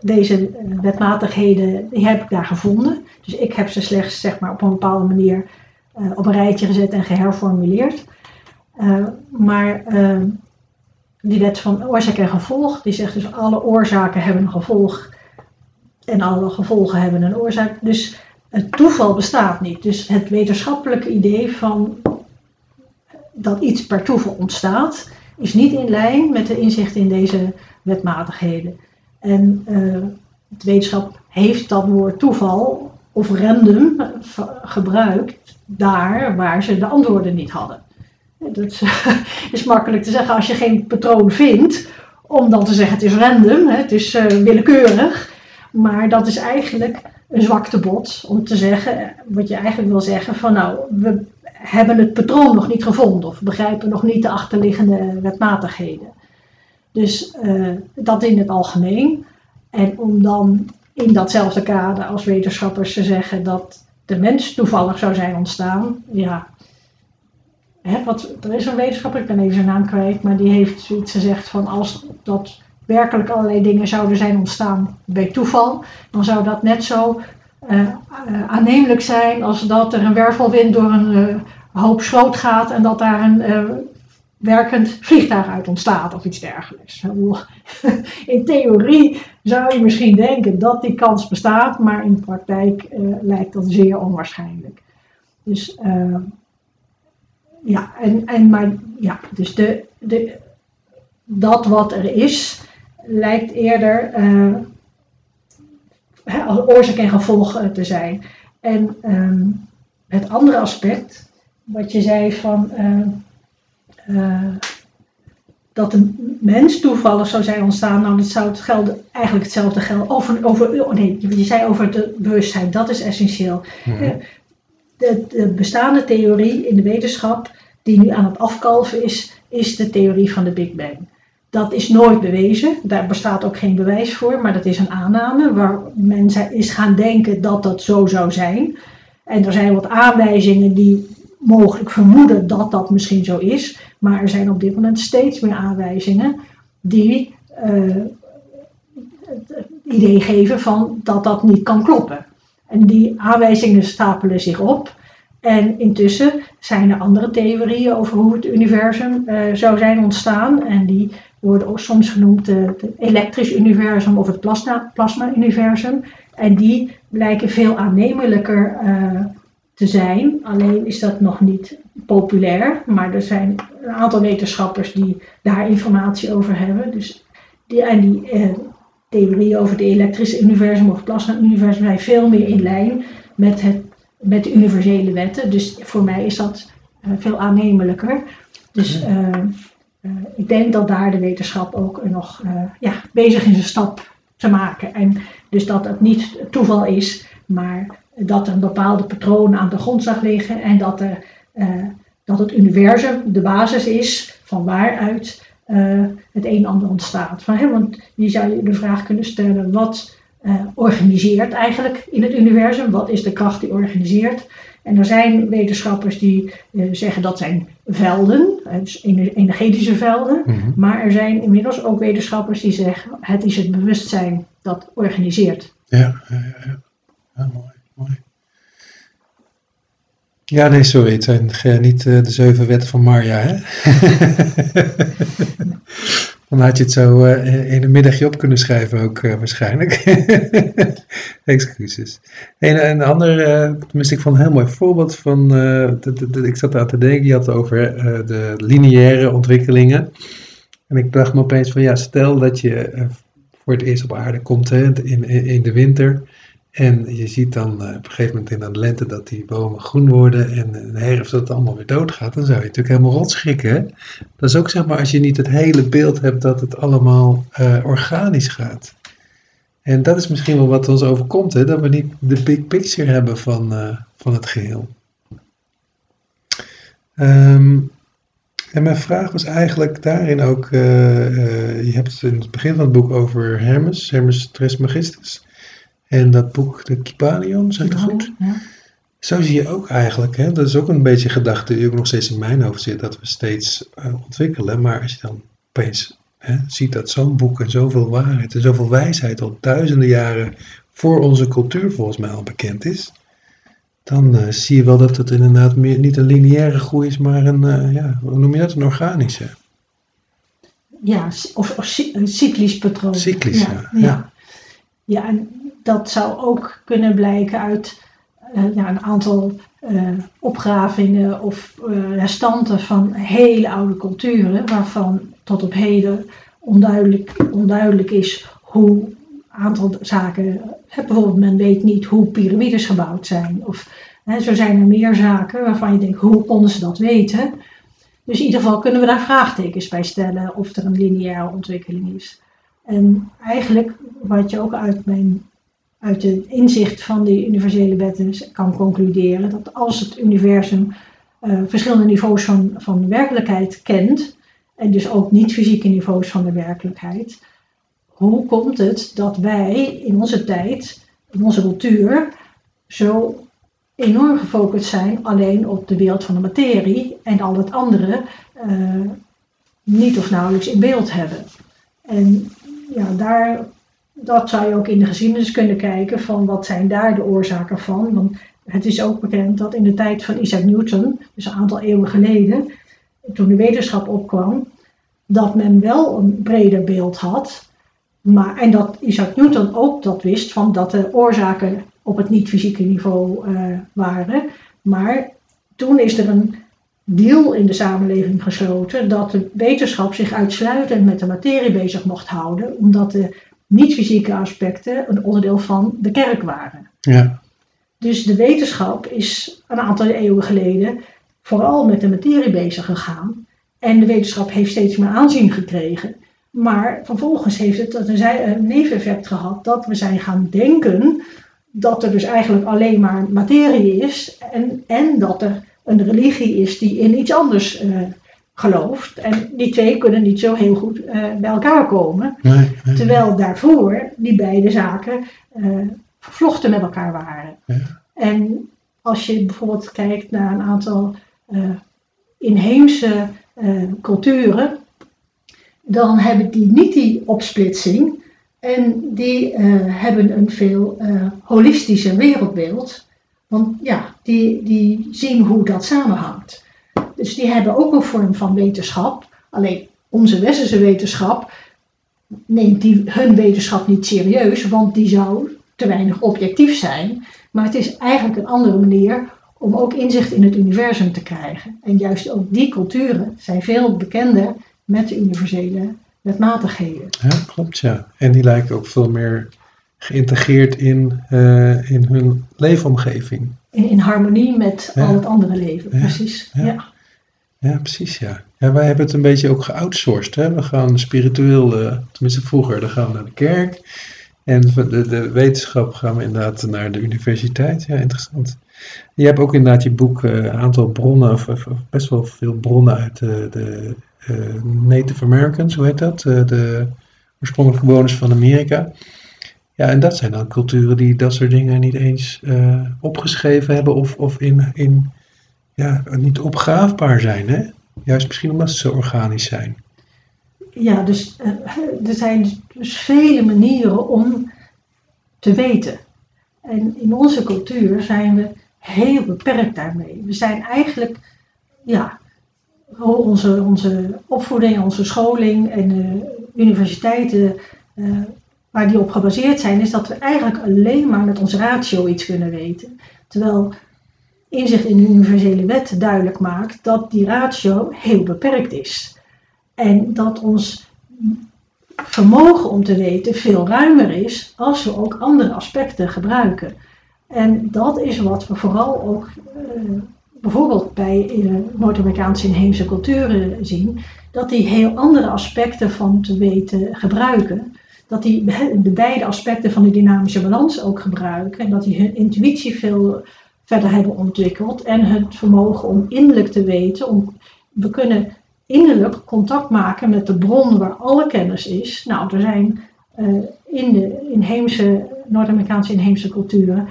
deze wetmatigheden, die heb ik daar gevonden. Dus ik heb ze slechts zeg maar, op een bepaalde manier uh, op een rijtje gezet en geherformuleerd. Uh, maar uh, die wet van oorzaak en gevolg, die zegt dus alle oorzaken hebben een gevolg en alle gevolgen hebben een oorzaak. Dus het toeval bestaat niet. Dus het wetenschappelijke idee van dat iets per toeval ontstaat, is niet in lijn met de inzichten in deze wetmatigheden. En uh, het wetenschap heeft dat woord toeval of random gebruikt daar waar ze de antwoorden niet hadden. Dat is makkelijk te zeggen als je geen patroon vindt, om dan te zeggen het is random, het is uh, willekeurig. Maar dat is eigenlijk een zwaktebod om te zeggen, wat je eigenlijk wil zeggen, van nou, we hebben het patroon nog niet gevonden of begrijpen nog niet de achterliggende wetmatigheden. Dus uh, dat in het algemeen. En om dan in datzelfde kader als wetenschappers te zeggen dat de mens toevallig zou zijn ontstaan, ja. Hè, wat, er is een wetenschapper, ik ben even zijn naam kwijt, maar die heeft zoiets gezegd van als dat werkelijk allerlei dingen zouden zijn ontstaan bij toeval, dan zou dat net zo uh, aannemelijk zijn als dat er een wervelwind door een uh, hoop schroot gaat en dat daar een werkend vliegtuig uit ontstaat of iets dergelijks. In theorie zou je misschien denken dat die kans bestaat, maar in de praktijk lijkt dat zeer onwaarschijnlijk. Dus ja, en, en maar ja, dus de, de, dat wat er is, lijkt eerder uh, oorzaak en gevolg te zijn. En um, het andere aspect, wat je zei van uh, dat een mens toevallig zou zijn ontstaan, nou dat zou het gelden, eigenlijk hetzelfde gelden over, over oh nee, je zei over het bewustzijn, dat is essentieel. Mm-hmm. De, de bestaande theorie in de wetenschap, die nu aan het afkalven is, is de theorie van de Big Bang. Dat is nooit bewezen, daar bestaat ook geen bewijs voor, maar dat is een aanname waar men is gaan denken dat dat zo zou zijn. En er zijn wat aanwijzingen die mogelijk vermoeden dat dat misschien zo is, maar er zijn op dit moment steeds meer aanwijzingen die uh, het idee geven van dat dat niet kan kloppen. En die aanwijzingen stapelen zich op. En intussen zijn er andere theorieën over hoe het universum uh, zou zijn ontstaan. En die worden ook soms genoemd het elektrisch universum of het plasma-universum. En die blijken veel aannemelijker uh, te zijn. Alleen is dat nog niet populair. Maar er zijn een aantal wetenschappers die daar informatie over hebben. Dus die, en die uh, theorieën over het elektrische universum of het plasma-universum zijn veel meer in lijn met, het, met de universele wetten. Dus voor mij is dat uh, veel aannemelijker. Dus ik denk dat daar de wetenschap ook nog uh, ja, bezig is een stap te maken. En dus dat het niet toeval is, maar dat er een bepaalde patroon aan de grondslag liggen en dat, er, uh, dat het universum de basis is van waaruit het een en ander ontstaat. Van, hè, want je zou je de vraag kunnen stellen, wat organiseert eigenlijk in het universum? Wat is de kracht die organiseert? En er zijn wetenschappers die uh, zeggen dat zijn velden, dus energetische velden. Mm-hmm. Maar er zijn inmiddels ook wetenschappers die zeggen het is het bewustzijn dat organiseert. Ja, ja, ja. ja mooi, mooi. Ja, nee, sorry. Het zijn niet eh, de zeven wetten van Marja, hè? Dan had je het zo eh, in een middagje op kunnen schrijven ook eh, waarschijnlijk. Excuses. En een ander, eh, tenminste ik vond een heel mooi voorbeeld van, ik zat aan te denken, je had het over de lineaire ontwikkelingen. En ik dacht me opeens van, ja, stel dat je voor het eerst op aarde komt in, in de winter. En je ziet dan eh, op een gegeven moment in de lente dat die bomen groen worden en in de herfst dat het allemaal weer doodgaat. Dan zou je natuurlijk helemaal rotschrikken. Hè? Dat is ook zeg maar als je niet het hele beeld hebt dat het allemaal eh, organisch gaat. En dat is misschien wel wat ons overkomt, hè? dat we niet de big picture hebben van, eh, van het geheel. Ehm, en mijn vraag was eigenlijk daarin ook, je hebt het in het begin van het boek over Hermes, Hermes Trismegistus. En dat boek, de Kybalion, zeg ik dat goed? Ja. Zo zie je ook eigenlijk, hè, dat is ook een beetje een gedachte die ook nog steeds in mijn hoofd zit, dat we steeds eh, ontwikkelen. Maar als je dan opeens hè, ziet dat zo'n boek en zoveel waarheid en zoveel wijsheid al duizenden jaren voor onze cultuur volgens mij al bekend is, dan eh, zie je wel dat het inderdaad meer, niet een lineaire groei is, maar een, eh, ja, hoe noem je dat, een organische. Ja, of, een cyclisch patroon. Cyclisch, ja. Ja, ja. ja, en dat zou ook kunnen blijken uit eh, ja, een aantal eh, opgravingen of eh, restanten van hele oude culturen, waarvan tot op heden onduidelijk, onduidelijk is hoe een aantal zaken. bijvoorbeeld, men weet niet hoe piramides gebouwd zijn. Of hè, zo zijn er meer zaken waarvan je denkt, hoe konden ze dat weten? Dus in ieder geval kunnen we daar vraagtekens bij stellen of er een lineaire ontwikkeling is. En eigenlijk wat je ook uit, mijn, uit het inzicht van die universele wetten kan concluderen, dat als het universum eh, verschillende niveaus van, van werkelijkheid kent, en dus ook niet-fysieke niveaus van de werkelijkheid, hoe komt het dat wij in onze tijd, in onze cultuur, zo enorm gefocust zijn alleen op de wereld van de materie en al het andere eh, niet of nauwelijks in beeld hebben. En ja, daar, dat zou je ook in de geschiedenis kunnen kijken van wat zijn daar de oorzaken van. Want het is ook bekend dat in de tijd van Isaac Newton, dus een aantal eeuwen geleden, toen de wetenschap opkwam, dat men wel een breder beeld had. Maar, en dat Isaac Newton ook dat wist, van dat de oorzaken op het niet-fysieke niveau eh, waren. Maar toen is er een deal in de samenleving gesloten dat de wetenschap zich uitsluitend met de materie bezig mocht houden, omdat de niet-fysieke aspecten een onderdeel van de kerk waren. Ja, Dus de wetenschap is een aantal eeuwen geleden vooral met de materie bezig gegaan. En de wetenschap heeft steeds meer aanzien gekregen. Maar vervolgens heeft het een neveneffect gehad dat we zijn gaan denken dat er dus eigenlijk alleen maar materie is en, en dat er een religie is die in iets anders eh, gelooft. En die twee kunnen niet zo heel goed eh, bij elkaar komen. nee, nee. Terwijl daarvoor die beide zaken eh, vervlochten met elkaar waren. Ja. En als je bijvoorbeeld kijkt naar een aantal eh, inheemse culturen, dan hebben die niet die opsplitsing en die hebben een veel holistischer wereldbeeld. Want ja, die, die zien hoe dat samenhangt. Dus die hebben ook een vorm van wetenschap. Alleen onze westerse wetenschap neemt die, hun wetenschap niet serieus, want die zou te weinig objectief zijn. Maar het is eigenlijk een andere manier om ook inzicht in het universum te krijgen. En juist ook die culturen zijn veel bekender met de universele wetmatigheden. Ja, klopt, ja. En die lijken ook veel meer geïntegreerd in, eh, in hun leefomgeving. In, in harmonie met Ja. al het andere leven, Ja. precies. Ja. Ja. Ja, precies, ja. ja. Wij hebben het een beetje ook geoutsourced. Hè? We gaan spiritueel, eh, tenminste vroeger, dan gaan we naar de kerk. En de, de wetenschap gaan we inderdaad naar de universiteit. Ja, interessant. Je hebt ook inderdaad je boek eh, een aantal bronnen, of, best wel veel bronnen uit de, de eh, Native Americans, hoe heet dat? Eh, de oorspronkelijke bewoners van Amerika. Ja, en dat zijn dan culturen die dat soort dingen niet eens eh, opgeschreven hebben of, of in, in ja, niet opgraafbaar zijn, hè? Juist misschien omdat ze zo organisch zijn. Ja, dus eh, er zijn dus vele manieren om te weten. En in onze cultuur zijn we heel beperkt daarmee. We zijn eigenlijk, ja, onze, onze opvoeding, onze scholing en de universiteiten uh, waar die op gebaseerd zijn, is dat we eigenlijk alleen maar met ons ratio iets kunnen weten. Terwijl inzicht in de universele wet duidelijk maakt dat die ratio heel beperkt is. En dat ons vermogen om te weten veel ruimer is als we ook andere aspecten gebruiken. En dat is wat we vooral ook uh, bijvoorbeeld bij uh, Noord-Amerikaanse inheemse culturen zien, dat die heel andere aspecten van te weten gebruiken. Dat die de beide aspecten van de dynamische balans ook gebruiken en dat die hun intuïtie veel verder hebben ontwikkeld en het vermogen om innerlijk te weten. Om, we kunnen innerlijk contact maken met de bron waar alle kennis is. Nou, er zijn uh, in de inheemse, Noord-Amerikaanse inheemse culturen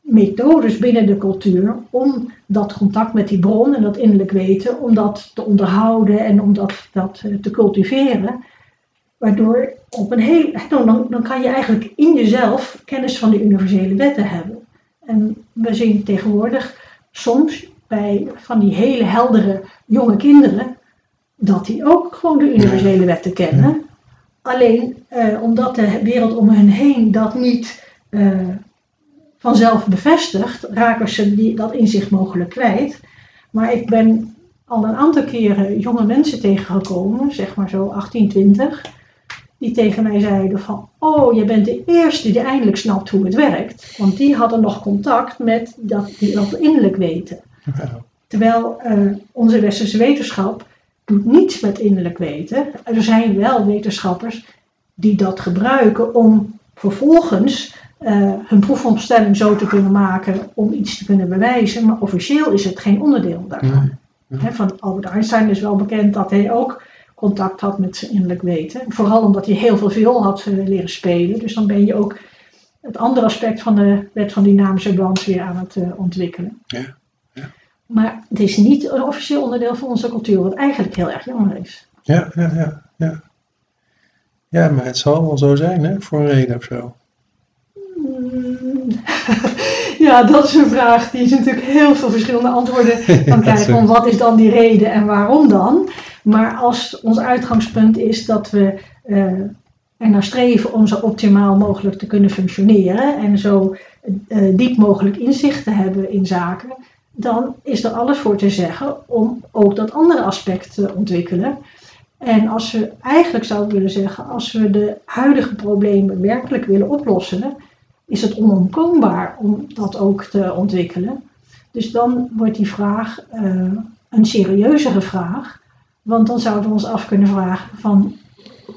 methodes binnen de cultuur om dat contact met die bron en dat innerlijk weten, om dat te onderhouden en om dat, dat eh, te cultiveren. Waardoor op een heel, dan, dan kan je eigenlijk in jezelf kennis van de universele wetten hebben. En we zien tegenwoordig soms bij van die hele heldere jonge kinderen dat die ook gewoon de universele wetten kennen. Alleen eh, omdat de wereld om hen heen dat niet uh, vanzelf bevestigt, raken ze die, dat inzicht mogelijk kwijt. Maar ik ben al een aantal keren jonge mensen tegengekomen, zeg maar zo 18, 20, die tegen mij zeiden van, oh, je bent de eerste die eindelijk snapt hoe het werkt. Want die hadden nog contact met dat, die dat innerlijk weten. Terwijl uh, onze westerse wetenschap doet niets met innerlijk weten. Er zijn wel wetenschappers die dat gebruiken om vervolgens uh, hun proefopstelling zo te kunnen maken om iets te kunnen bewijzen. Maar officieel is het geen onderdeel daarvan. van Albert Einstein is wel bekend dat hij ook contact had met zijn innerlijk weten. Vooral omdat hij heel veel viool had uh, leren spelen. Dus dan ben je ook het andere aspect van de wet van dynamische balans weer aan het uh, ontwikkelen. Ja. ja. Maar het is niet een officieel onderdeel van onze cultuur, wat eigenlijk heel erg jammer is. Ja, ja, ja. Ja, ja maar het zal wel zo zijn, hè, voor een reden of zo. ja, dat is een vraag die je natuurlijk heel veel verschillende antwoorden kan krijgen. Van wat is dan die reden en waarom dan? Maar als ons uitgangspunt is dat we uh, er naar streven om zo optimaal mogelijk te kunnen functioneren en zo uh, diep mogelijk inzicht te hebben in zaken, dan is er alles voor te zeggen om ook dat andere aspect te ontwikkelen. En als we eigenlijk zouden willen zeggen, als we de huidige problemen werkelijk willen oplossen, is het onontkoombaar om dat ook te ontwikkelen. Dus dan wordt die vraag uh, een serieuzere vraag. Want dan zouden we ons af kunnen vragen van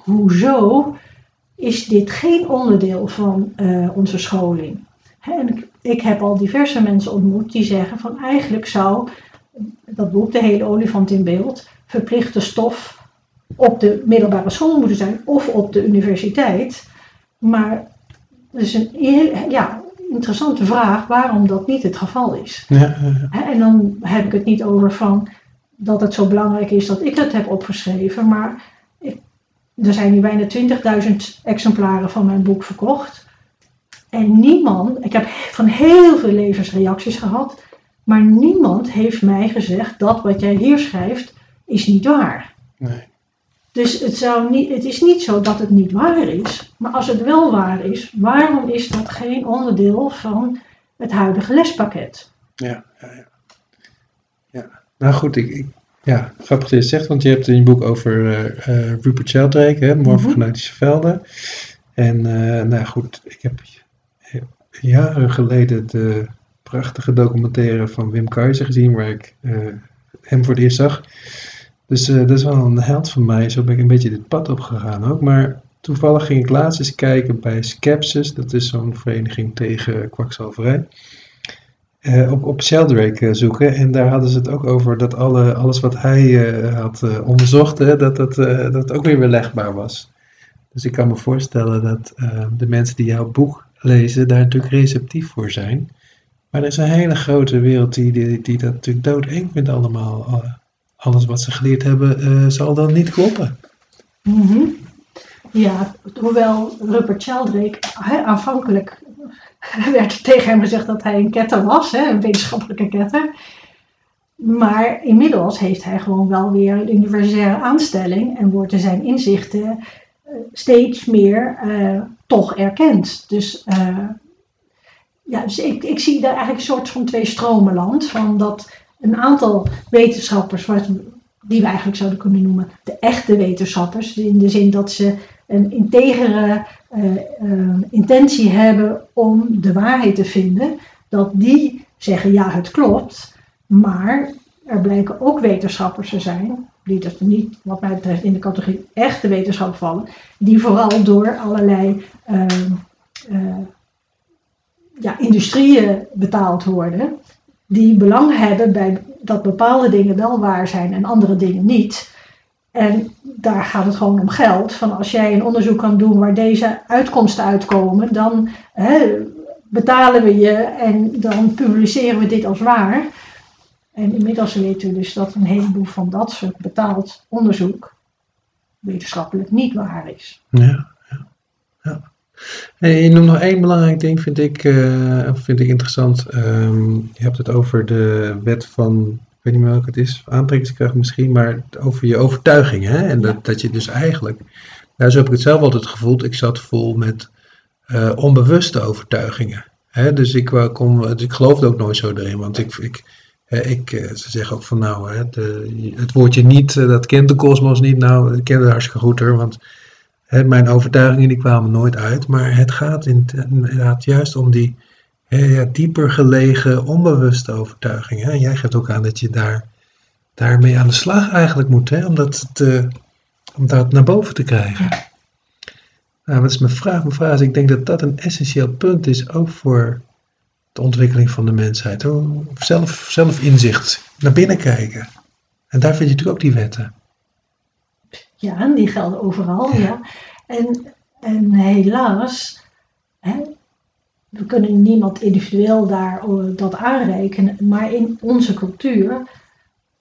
hoezo is dit geen onderdeel van uh, onze scholing? en ik, ik, heb al diverse mensen ontmoet die zeggen van eigenlijk zou dat boek De hele olifant in beeld verplichte stof op de middelbare school moeten zijn of op de universiteit. Maar dat is een ja, interessante vraag waarom dat niet het geval is. Ja, En dan heb ik het niet over van dat het zo belangrijk is dat ik het heb opgeschreven, maar ik, er zijn nu bijna 20.000 exemplaren van mijn boek verkocht. En niemand, ik heb van heel veel lezers reacties gehad, maar niemand heeft mij gezegd dat wat jij hier schrijft is niet waar. Nee. Dus het, zou niet, het is niet zo dat het niet waar is, maar als het wel waar is, waarom is dat geen onderdeel van het huidige lespakket? Ja, ja, ja. ja. Nou goed, ik, ik, ja, grappig dat je het zegt, want je hebt in je boek over uh, Rupert Sheldrake, hè, mm velden. En uh, nou goed, ik heb jaren geleden de prachtige documentaire van Wim Keizer gezien, waar ik hem voor het eerst zag. Dus uh, dat is wel een held van mij. Zo ben ik een beetje dit pad opgegaan ook. Maar toevallig ging ik laatst eens kijken bij Skepsis. Dat is zo'n vereniging tegen kwakzalverij. Uh, op, op Sheldrake uh, zoeken. En daar hadden ze het ook over dat alle, alles wat hij had onderzocht, hè, dat, dat, dat ook weer weerlegbaar was. Dus ik kan me voorstellen dat de mensen die jouw boek lezen daar natuurlijk receptief voor zijn. Maar er is een hele grote wereld die, die, die dat natuurlijk doodeng vindt allemaal alles wat ze geleerd hebben uh, zal dan niet kloppen. -hmm. Ja, hoewel Rupert Sheldrake aanvankelijk werd tegen hem gezegd dat hij een ketter was, een wetenschappelijke ketter. Maar inmiddels heeft hij gewoon wel weer een universitaire aanstelling en worden zijn inzichten eh, steeds meer eh, toch erkend. Dus, eh, ja, dus ik, ik zie daar eigenlijk een soort van twee stromenland. Van dat een aantal wetenschappers, die we eigenlijk zouden kunnen noemen de echte wetenschappers, in de zin dat ze een integere intentie hebben om de waarheid te vinden, dat die zeggen ja, het klopt. Maar er blijken ook wetenschappers te zijn, die dus niet, wat mij betreft, in de categorie echte wetenschap vallen, die vooral door allerlei uh, uh, ja, industrieën betaald worden, die belang hebben bij dat bepaalde dingen wel waar zijn en andere dingen niet. En daar gaat het gewoon om geld. Van als jij een onderzoek kan doen waar deze uitkomsten uitkomen, dan hè, betalen we je en dan publiceren we dit als waar. En inmiddels weten we dus dat een heleboel van dat soort betaald onderzoek wetenschappelijk niet waar is. Ja, je noemt nog één belangrijk ding, vind ik, uh, vind ik interessant. Um, je hebt het over de wet van, ik weet niet meer welke het is, aantrekkingskracht misschien, maar over je overtuigingen. Hè? En dat, dat je dus eigenlijk, nou zo heb ik het zelf altijd gevoeld, ik zat vol met uh, onbewuste overtuigingen. Hè? Dus ik, kom, dus ik geloofde ook nooit zo erin, want ik, ik ik, eh, ze zeggen ook van nou, hè, de, het woordje niet, eh, dat kent de kosmos niet. Nou, ik ken het hartstikke goed hoor, want mijn overtuigingen die kwamen nooit uit. Maar het gaat inderdaad juist om die ja, dieper gelegen, onbewuste overtuigingen. En jij geeft ook aan dat je daar, daarmee aan de slag eigenlijk moet, hè, om, dat te, om dat naar boven te krijgen. Nou, wat is mijn vraag? Mijn vraag is, ik denk dat dat een essentieel punt is, ook voor de ontwikkeling van de mensheid. Zelf, zelf inzicht, naar binnen kijken. En daar vind je natuurlijk ook die wetten. Ja, die gelden overal, ja. En, en helaas, hè, we kunnen niemand individueel daar eh, dat aanrekenen, maar in onze cultuur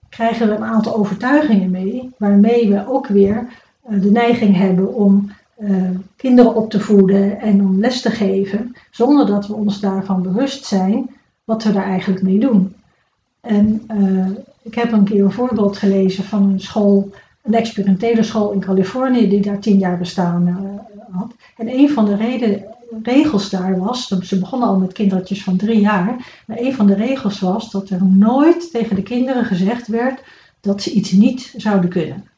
krijgen we een aantal overtuigingen mee, waarmee we ook weer eh, de neiging hebben om uh, kinderen op te voeden en om les te geven, zonder dat we ons daarvan bewust zijn wat we daar eigenlijk mee doen. En uh, ik heb een keer een voorbeeld gelezen van een school, een experimentele school in Californië, die daar tien jaar bestaan uh, had. En een van de regels daar was, ze begonnen al met kindertjes van drie jaar, maar een van de regels was dat er nooit tegen de kinderen gezegd werd dat ze iets niet zouden kunnen.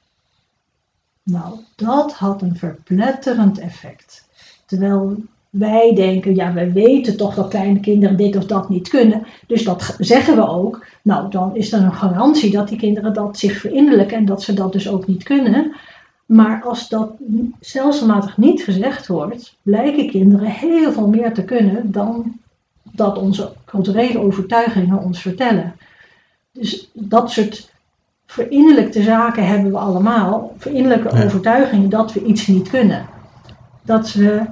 Nou, dat had een verpletterend effect. Terwijl wij denken, ja, wij weten toch dat kleine kinderen dit of dat niet kunnen. Dus dat zeggen we ook. Nou, dan is er een garantie dat die kinderen dat zich verinnerlijken en dat ze dat dus ook niet kunnen. Maar als dat stelselmatig niet gezegd wordt, blijken kinderen heel veel meer te kunnen dan dat onze culturele overtuigingen ons vertellen. Dus dat soort verinnerlijkte zaken hebben we allemaal, verinnerlijke overtuigingen dat we iets niet kunnen. Dat we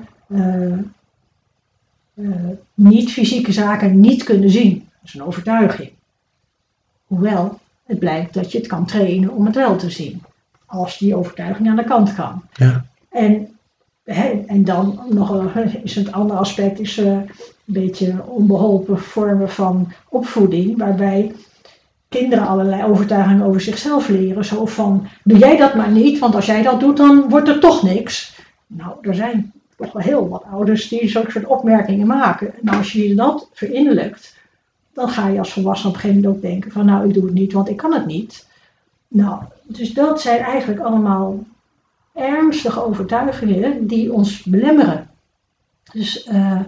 niet-fysieke zaken niet kunnen zien. Dat is een overtuiging. Hoewel het blijkt dat je het kan trainen om het wel te zien. Als die overtuiging aan de kant kan. Ja. En, hè, en dan nog is het andere aspect is, uh, een beetje onbeholpen vormen van opvoeding, waarbij kinderen allerlei overtuigingen over zichzelf leren. Zo van, doe jij dat maar niet, want als jij dat doet, dan wordt er toch niks. Nou, er zijn toch wel heel wat ouders die zo'n soort opmerkingen maken. Nou, als je dat verinnerlijkt, dan ga je als volwassene op een gegeven moment ook denken van, nou, ik doe het niet, want ik kan het niet. Nou, dus dat zijn eigenlijk allemaal ernstige overtuigingen die ons belemmeren. Dus uh,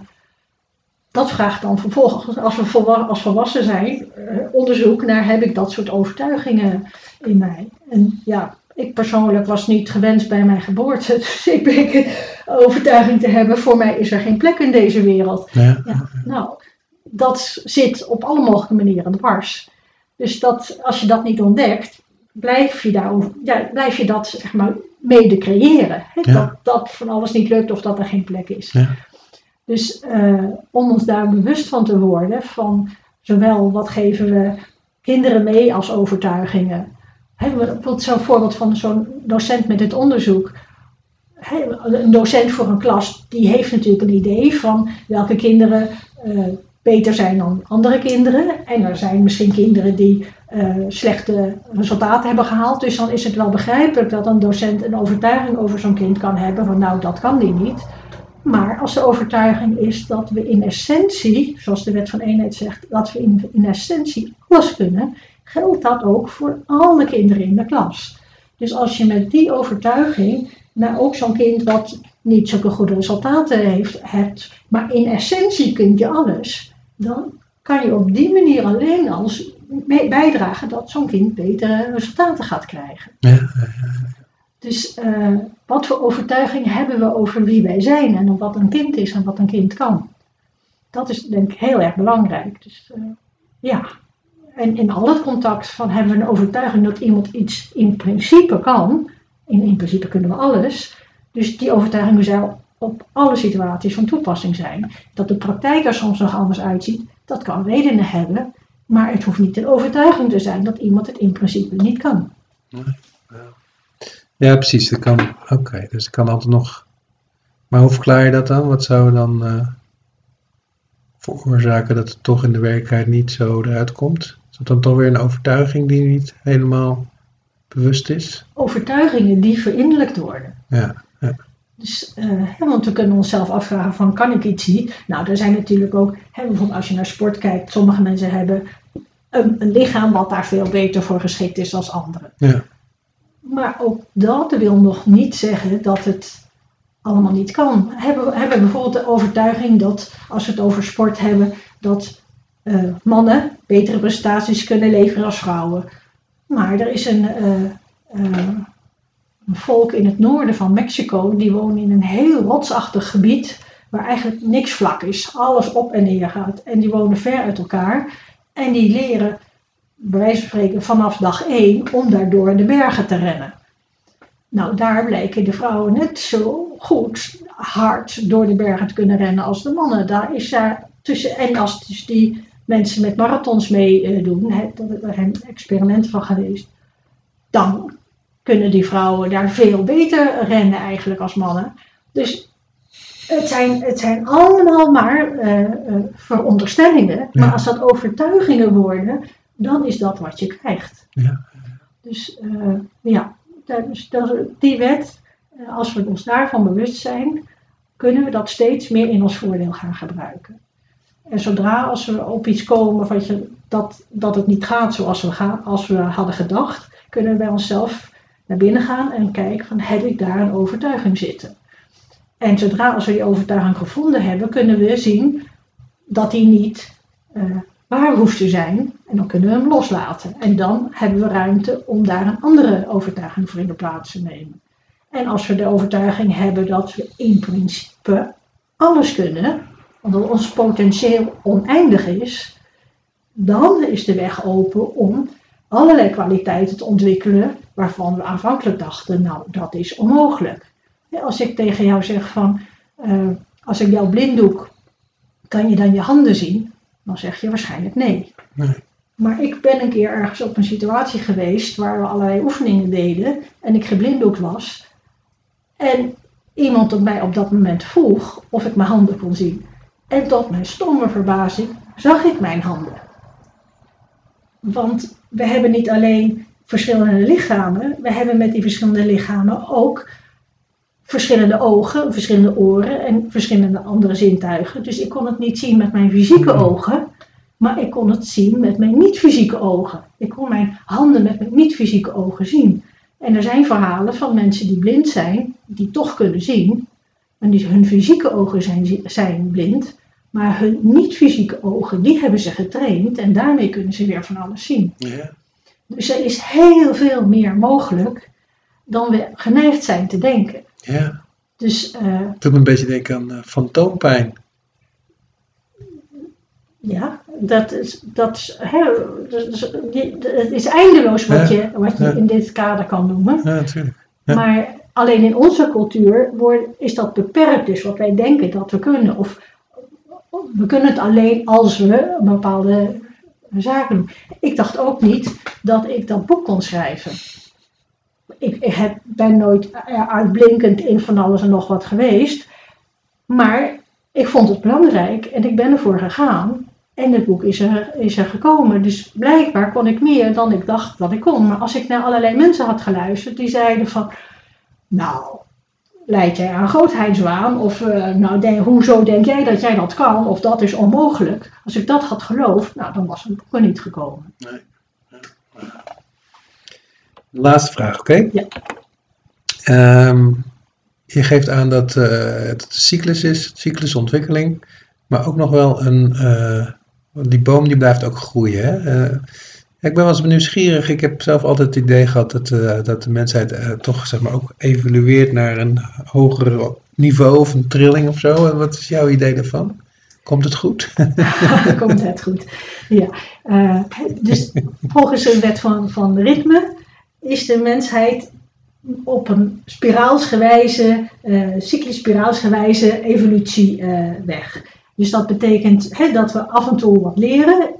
dat vraagt dan vervolgens, als we als volwassen zijn, eh, onderzoek naar heb ik dat soort overtuigingen in mij. En ja, ik persoonlijk was niet gewenst bij mijn geboorte, dus ik denk overtuiging te hebben, voor mij is er geen plek in deze wereld. Ja. ja nou, dat zit op alle mogelijke manieren dwars. Dus dat, als je dat niet ontdekt, blijf je, daarover, ja, blijf je dat zeg maar, mede creëren. Hè? Dat, dat van alles niet lukt of dat er geen plek is. Ja. Dus uh, om ons daar bewust van te worden, van zowel wat geven we kinderen mee als overtuigingen. Bijvoorbeeld zo'n voorbeeld van zo'n docent met het onderzoek. een docent voor een klas, die heeft natuurlijk een idee van welke kinderen eh, beter zijn dan andere kinderen. En er zijn misschien kinderen die eh, slechte resultaten hebben gehaald. Dus dan is het wel begrijpelijk dat een docent een overtuiging over zo'n kind kan hebben van nou, dat kan die niet. Maar als de overtuiging is dat we in essentie, zoals de wet van eenheid zegt, dat we in, in essentie alles kunnen, geldt dat ook voor alle kinderen in de klas. Dus als je met die overtuiging naar ook zo'n kind wat niet zulke goede resultaten heeft, hebt, maar in essentie kun je alles, dan kan je op die manier alleen al bijdragen dat zo'n kind betere resultaten gaat krijgen. Ja, Dus uh, wat voor overtuiging hebben we over wie wij zijn en wat een kind is en wat een kind kan? Dat is denk ik heel erg belangrijk. Dus uh, ja, en in al het contact van hebben we een overtuiging dat iemand iets in principe kan. In, in principe kunnen we alles. Dus die overtuiging zou op alle situaties van toepassing zijn. Dat de praktijk er soms nog anders uitziet, dat kan redenen hebben. Maar het hoeft niet een overtuiging te zijn dat iemand het in principe niet kan. Ja, precies. Dat kan. Oké, dus het kan altijd nog. Maar hoe verklaar je dat dan? Wat zou dan uh, veroorzaken dat het toch in de werkelijkheid niet zo eruit komt? Is dat dan toch weer een overtuiging die niet helemaal bewust is? Overtuigingen die verinnerlijkt worden. Ja. ja. Dus, uh, want we kunnen onszelf afvragen van kan ik iets niet? Nou, er zijn natuurlijk ook, hè, bijvoorbeeld als je naar sport kijkt, sommige mensen hebben een, een lichaam wat daar veel beter voor geschikt is dan anderen. Ja. Maar ook dat wil nog niet zeggen dat het allemaal niet kan. Hebben we hebben bijvoorbeeld de overtuiging dat als we het over sport hebben, dat uh, mannen betere prestaties kunnen leveren als vrouwen. Maar er is een, uh, uh, een volk in het noorden van Mexico, die wonen in een heel rotsachtig gebied waar eigenlijk niks vlak is. Alles op en neer gaat. En die wonen ver uit elkaar. En die leren, bij wijze van spreken, vanaf dag één om daardoor de bergen te rennen. Nou, daar blijken de vrouwen net zo goed hard door de bergen te kunnen rennen als de mannen. Daar is daar tussen, en als dus die mensen met marathons meedoen, uh, er zijn experimenten van geweest, dan kunnen die vrouwen daar veel beter rennen eigenlijk als mannen. Dus het zijn, het zijn allemaal maar uh, uh, veronderstellingen. Ja. Maar als dat overtuigingen worden, dan is dat wat je krijgt. Ja. Dus uh, ja, dus die wet, als we ons daarvan bewust zijn, kunnen we dat steeds meer in ons voordeel gaan gebruiken. En zodra als we op iets komen wat je, dat, dat het niet gaat zoals we, gaan, als we hadden gedacht, kunnen we bij onszelf naar binnen gaan en kijken van heb ik daar een overtuiging zitten. En zodra als we die overtuiging gevonden hebben, kunnen we zien dat die niet uh, waar hoeft te zijn. En dan kunnen we hem loslaten. En dan hebben we ruimte om daar een andere overtuiging voor in de plaats te nemen. En als we de overtuiging hebben dat we in principe alles kunnen, omdat ons potentieel oneindig is, dan is de weg open om allerlei kwaliteiten te ontwikkelen waarvan we aanvankelijk dachten, nou dat is onmogelijk. Als ik tegen jou zeg van, uh, als ik jou blinddoek, kan je dan je handen zien? Dan zeg je waarschijnlijk nee. nee. Maar ik ben een keer ergens op een situatie geweest waar we allerlei oefeningen deden en ik geblinddoekt was. En iemand op mij op dat moment vroeg of ik mijn handen kon zien. En tot mijn stomme verbazing zag ik mijn handen. Want we hebben niet alleen verschillende lichamen, we hebben met die verschillende lichamen ook verschillende ogen, verschillende oren en verschillende andere zintuigen. Dus ik kon het niet zien met mijn fysieke ogen, maar ik kon het zien met mijn niet-fysieke ogen. Ik kon mijn handen met mijn niet-fysieke ogen zien. En er zijn verhalen van mensen die blind zijn, die toch kunnen zien. En die, hun fysieke ogen zijn, zijn blind, maar hun niet-fysieke ogen, die hebben ze getraind en daarmee kunnen ze weer van alles zien. Ja. Dus er is heel veel meer mogelijk dan we geneigd zijn te denken. Ja. Dus, uh, Het doet me een beetje denken aan uh, fantoompijn. Ja, dat is, dat is, hè, het is eindeloos wat Ja, je, wat je ja. in dit kader kan noemen. Ja, natuurlijk. Ja. Maar alleen in onze cultuur wordt, is dat beperkt, dus wat wij denken dat we kunnen. Of we kunnen het alleen als we bepaalde zaken doen. Ik dacht ook niet dat ik dat boek kon schrijven. ik, ik heb, ben nooit eh, uitblinkend in van alles en nog wat geweest. Maar ik vond het belangrijk en ik ben ervoor gegaan. En het boek is er, is er gekomen. Dus blijkbaar kon ik meer dan ik dacht dat ik kon. Maar als ik naar allerlei mensen had geluisterd die zeiden van... Nou, leid jij aan grootheidswaan? Of uh, nou, denk, hoezo denk jij dat jij dat kan? Of dat is onmogelijk. Als ik dat had geloofd, nou, dan was het boek er niet gekomen. Nee. Laatste vraag, oké? Ja. Um, je geeft aan dat uh, het een cyclus is, cyclusontwikkeling, maar ook nog wel een, uh, die boom die blijft ook groeien. Hè? Ik ben wel eens nieuwsgierig. Ik heb zelf altijd het idee gehad dat, dat de mensheid toch zeg maar, ook evolueert naar een hoger niveau of een trilling of zo. Wat is jouw idee daarvan? Komt het goed? Komt het goed, ja. dus volgens een wet van, van ritme is de mensheid op een spiraalsgewijze, cyclisch spiraalsgewijze evolutie weg. Dus dat betekent dat we af en toe wat leren,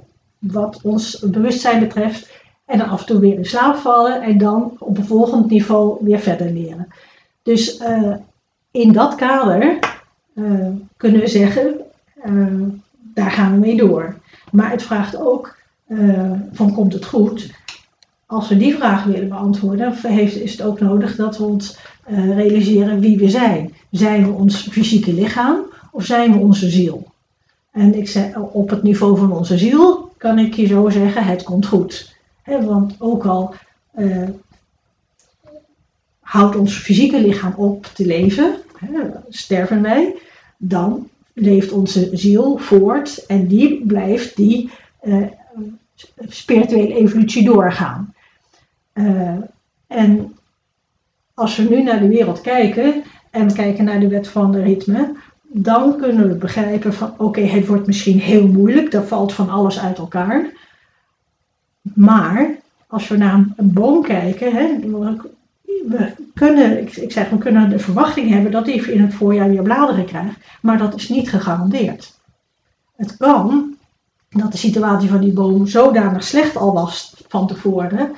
wat ons bewustzijn betreft, en dan af en toe weer in slaap vallen en dan op een volgend niveau weer verder leren. Dus uh, in dat kader kunnen we zeggen, daar gaan we mee door. Maar het vraagt ook van komt het goed? als we die vraag willen beantwoorden, heeft, is het ook nodig dat we ons realiseren wie we zijn. Zijn we ons fysieke lichaam of zijn we onze ziel? En ik zeg, op het niveau van onze ziel kan ik je zo zeggen, het komt goed. Want ook al uh, houdt ons fysieke lichaam op te leven, sterven wij, dan leeft onze ziel voort en die blijft die uh, spirituele evolutie doorgaan. Uh, en als we nu naar de wereld kijken en kijken naar de wet van de ritme, dan kunnen we begrijpen van oké, het wordt misschien heel moeilijk, er valt van alles uit elkaar. Maar als we naar een boom kijken, hè, we kunnen, ik, zeg, we kunnen de verwachting hebben dat hij in het voorjaar weer bladeren krijgt, maar dat is niet gegarandeerd. Het kan dat de situatie van die boom zodanig slecht al was van tevoren,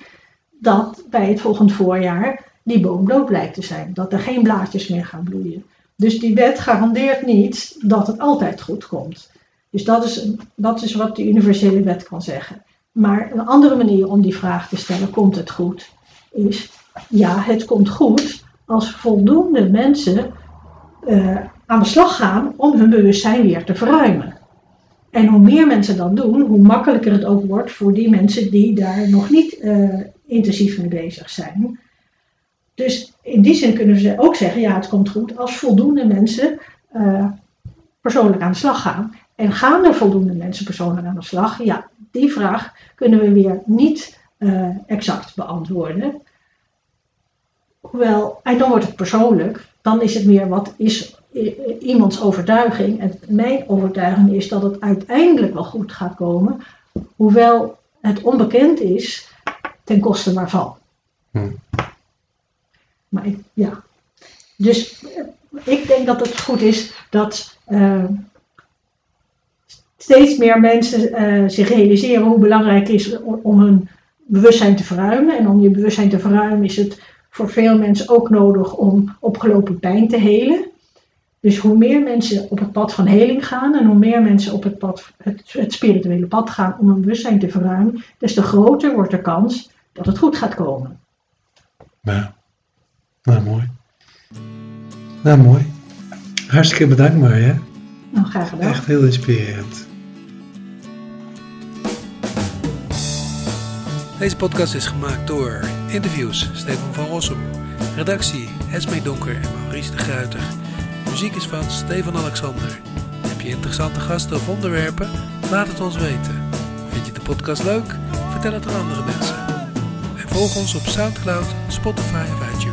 dat bij het volgend voorjaar die boom dood lijkt te zijn. Dat er geen blaadjes meer gaan bloeien. Dus die wet garandeert niet dat het altijd goed komt. Dus dat is, dat is wat de universele wet kan zeggen. Maar een andere manier om die vraag te stellen, komt het goed, is ja, het komt goed als voldoende mensen uh, aan de slag gaan om hun bewustzijn weer te verruimen. En hoe meer mensen dat doen, hoe makkelijker het ook wordt voor die mensen die daar nog niet uh, intensief mee bezig zijn. Dus in die zin kunnen ze ook zeggen, ja het komt goed als voldoende mensen uh, persoonlijk aan de slag gaan. En gaan er voldoende mensen persoonlijk aan de slag? Ja, die vraag kunnen we weer niet uh, exact beantwoorden. Hoewel, en dan wordt het persoonlijk, dan is het meer wat is iemands overtuiging. En mijn overtuiging is dat het uiteindelijk wel goed gaat komen, hoewel het onbekend is ten koste waarvan. Hm. Maar ja. Dus eh, ik denk dat het goed is dat uh, steeds meer mensen uh, zich realiseren hoe belangrijk het is om hun bewustzijn te verruimen. En om je bewustzijn te verruimen is het voor veel mensen ook nodig om opgelopen pijn te helen. Dus hoe meer mensen op het pad van heling gaan en hoe meer mensen op het, pad, het, het spirituele pad gaan om hun bewustzijn te verruimen, des te groter wordt de kans dat het goed gaat komen. Ja, nou mooi. Nou mooi. Hartstikke bedankt Marja. Nou, graag gedaan. Echt heel inspirerend. Deze podcast is gemaakt door interviews Stefan van Rossum, redactie Esme Donker en Maurice de Gruiter. Muziek is van Stefan Alexander. Heb je interessante gasten of onderwerpen? Laat het ons weten. Vind je de podcast leuk? Vertel het aan andere mensen. Volg ons op Soundcloud, Spotify of iTunes.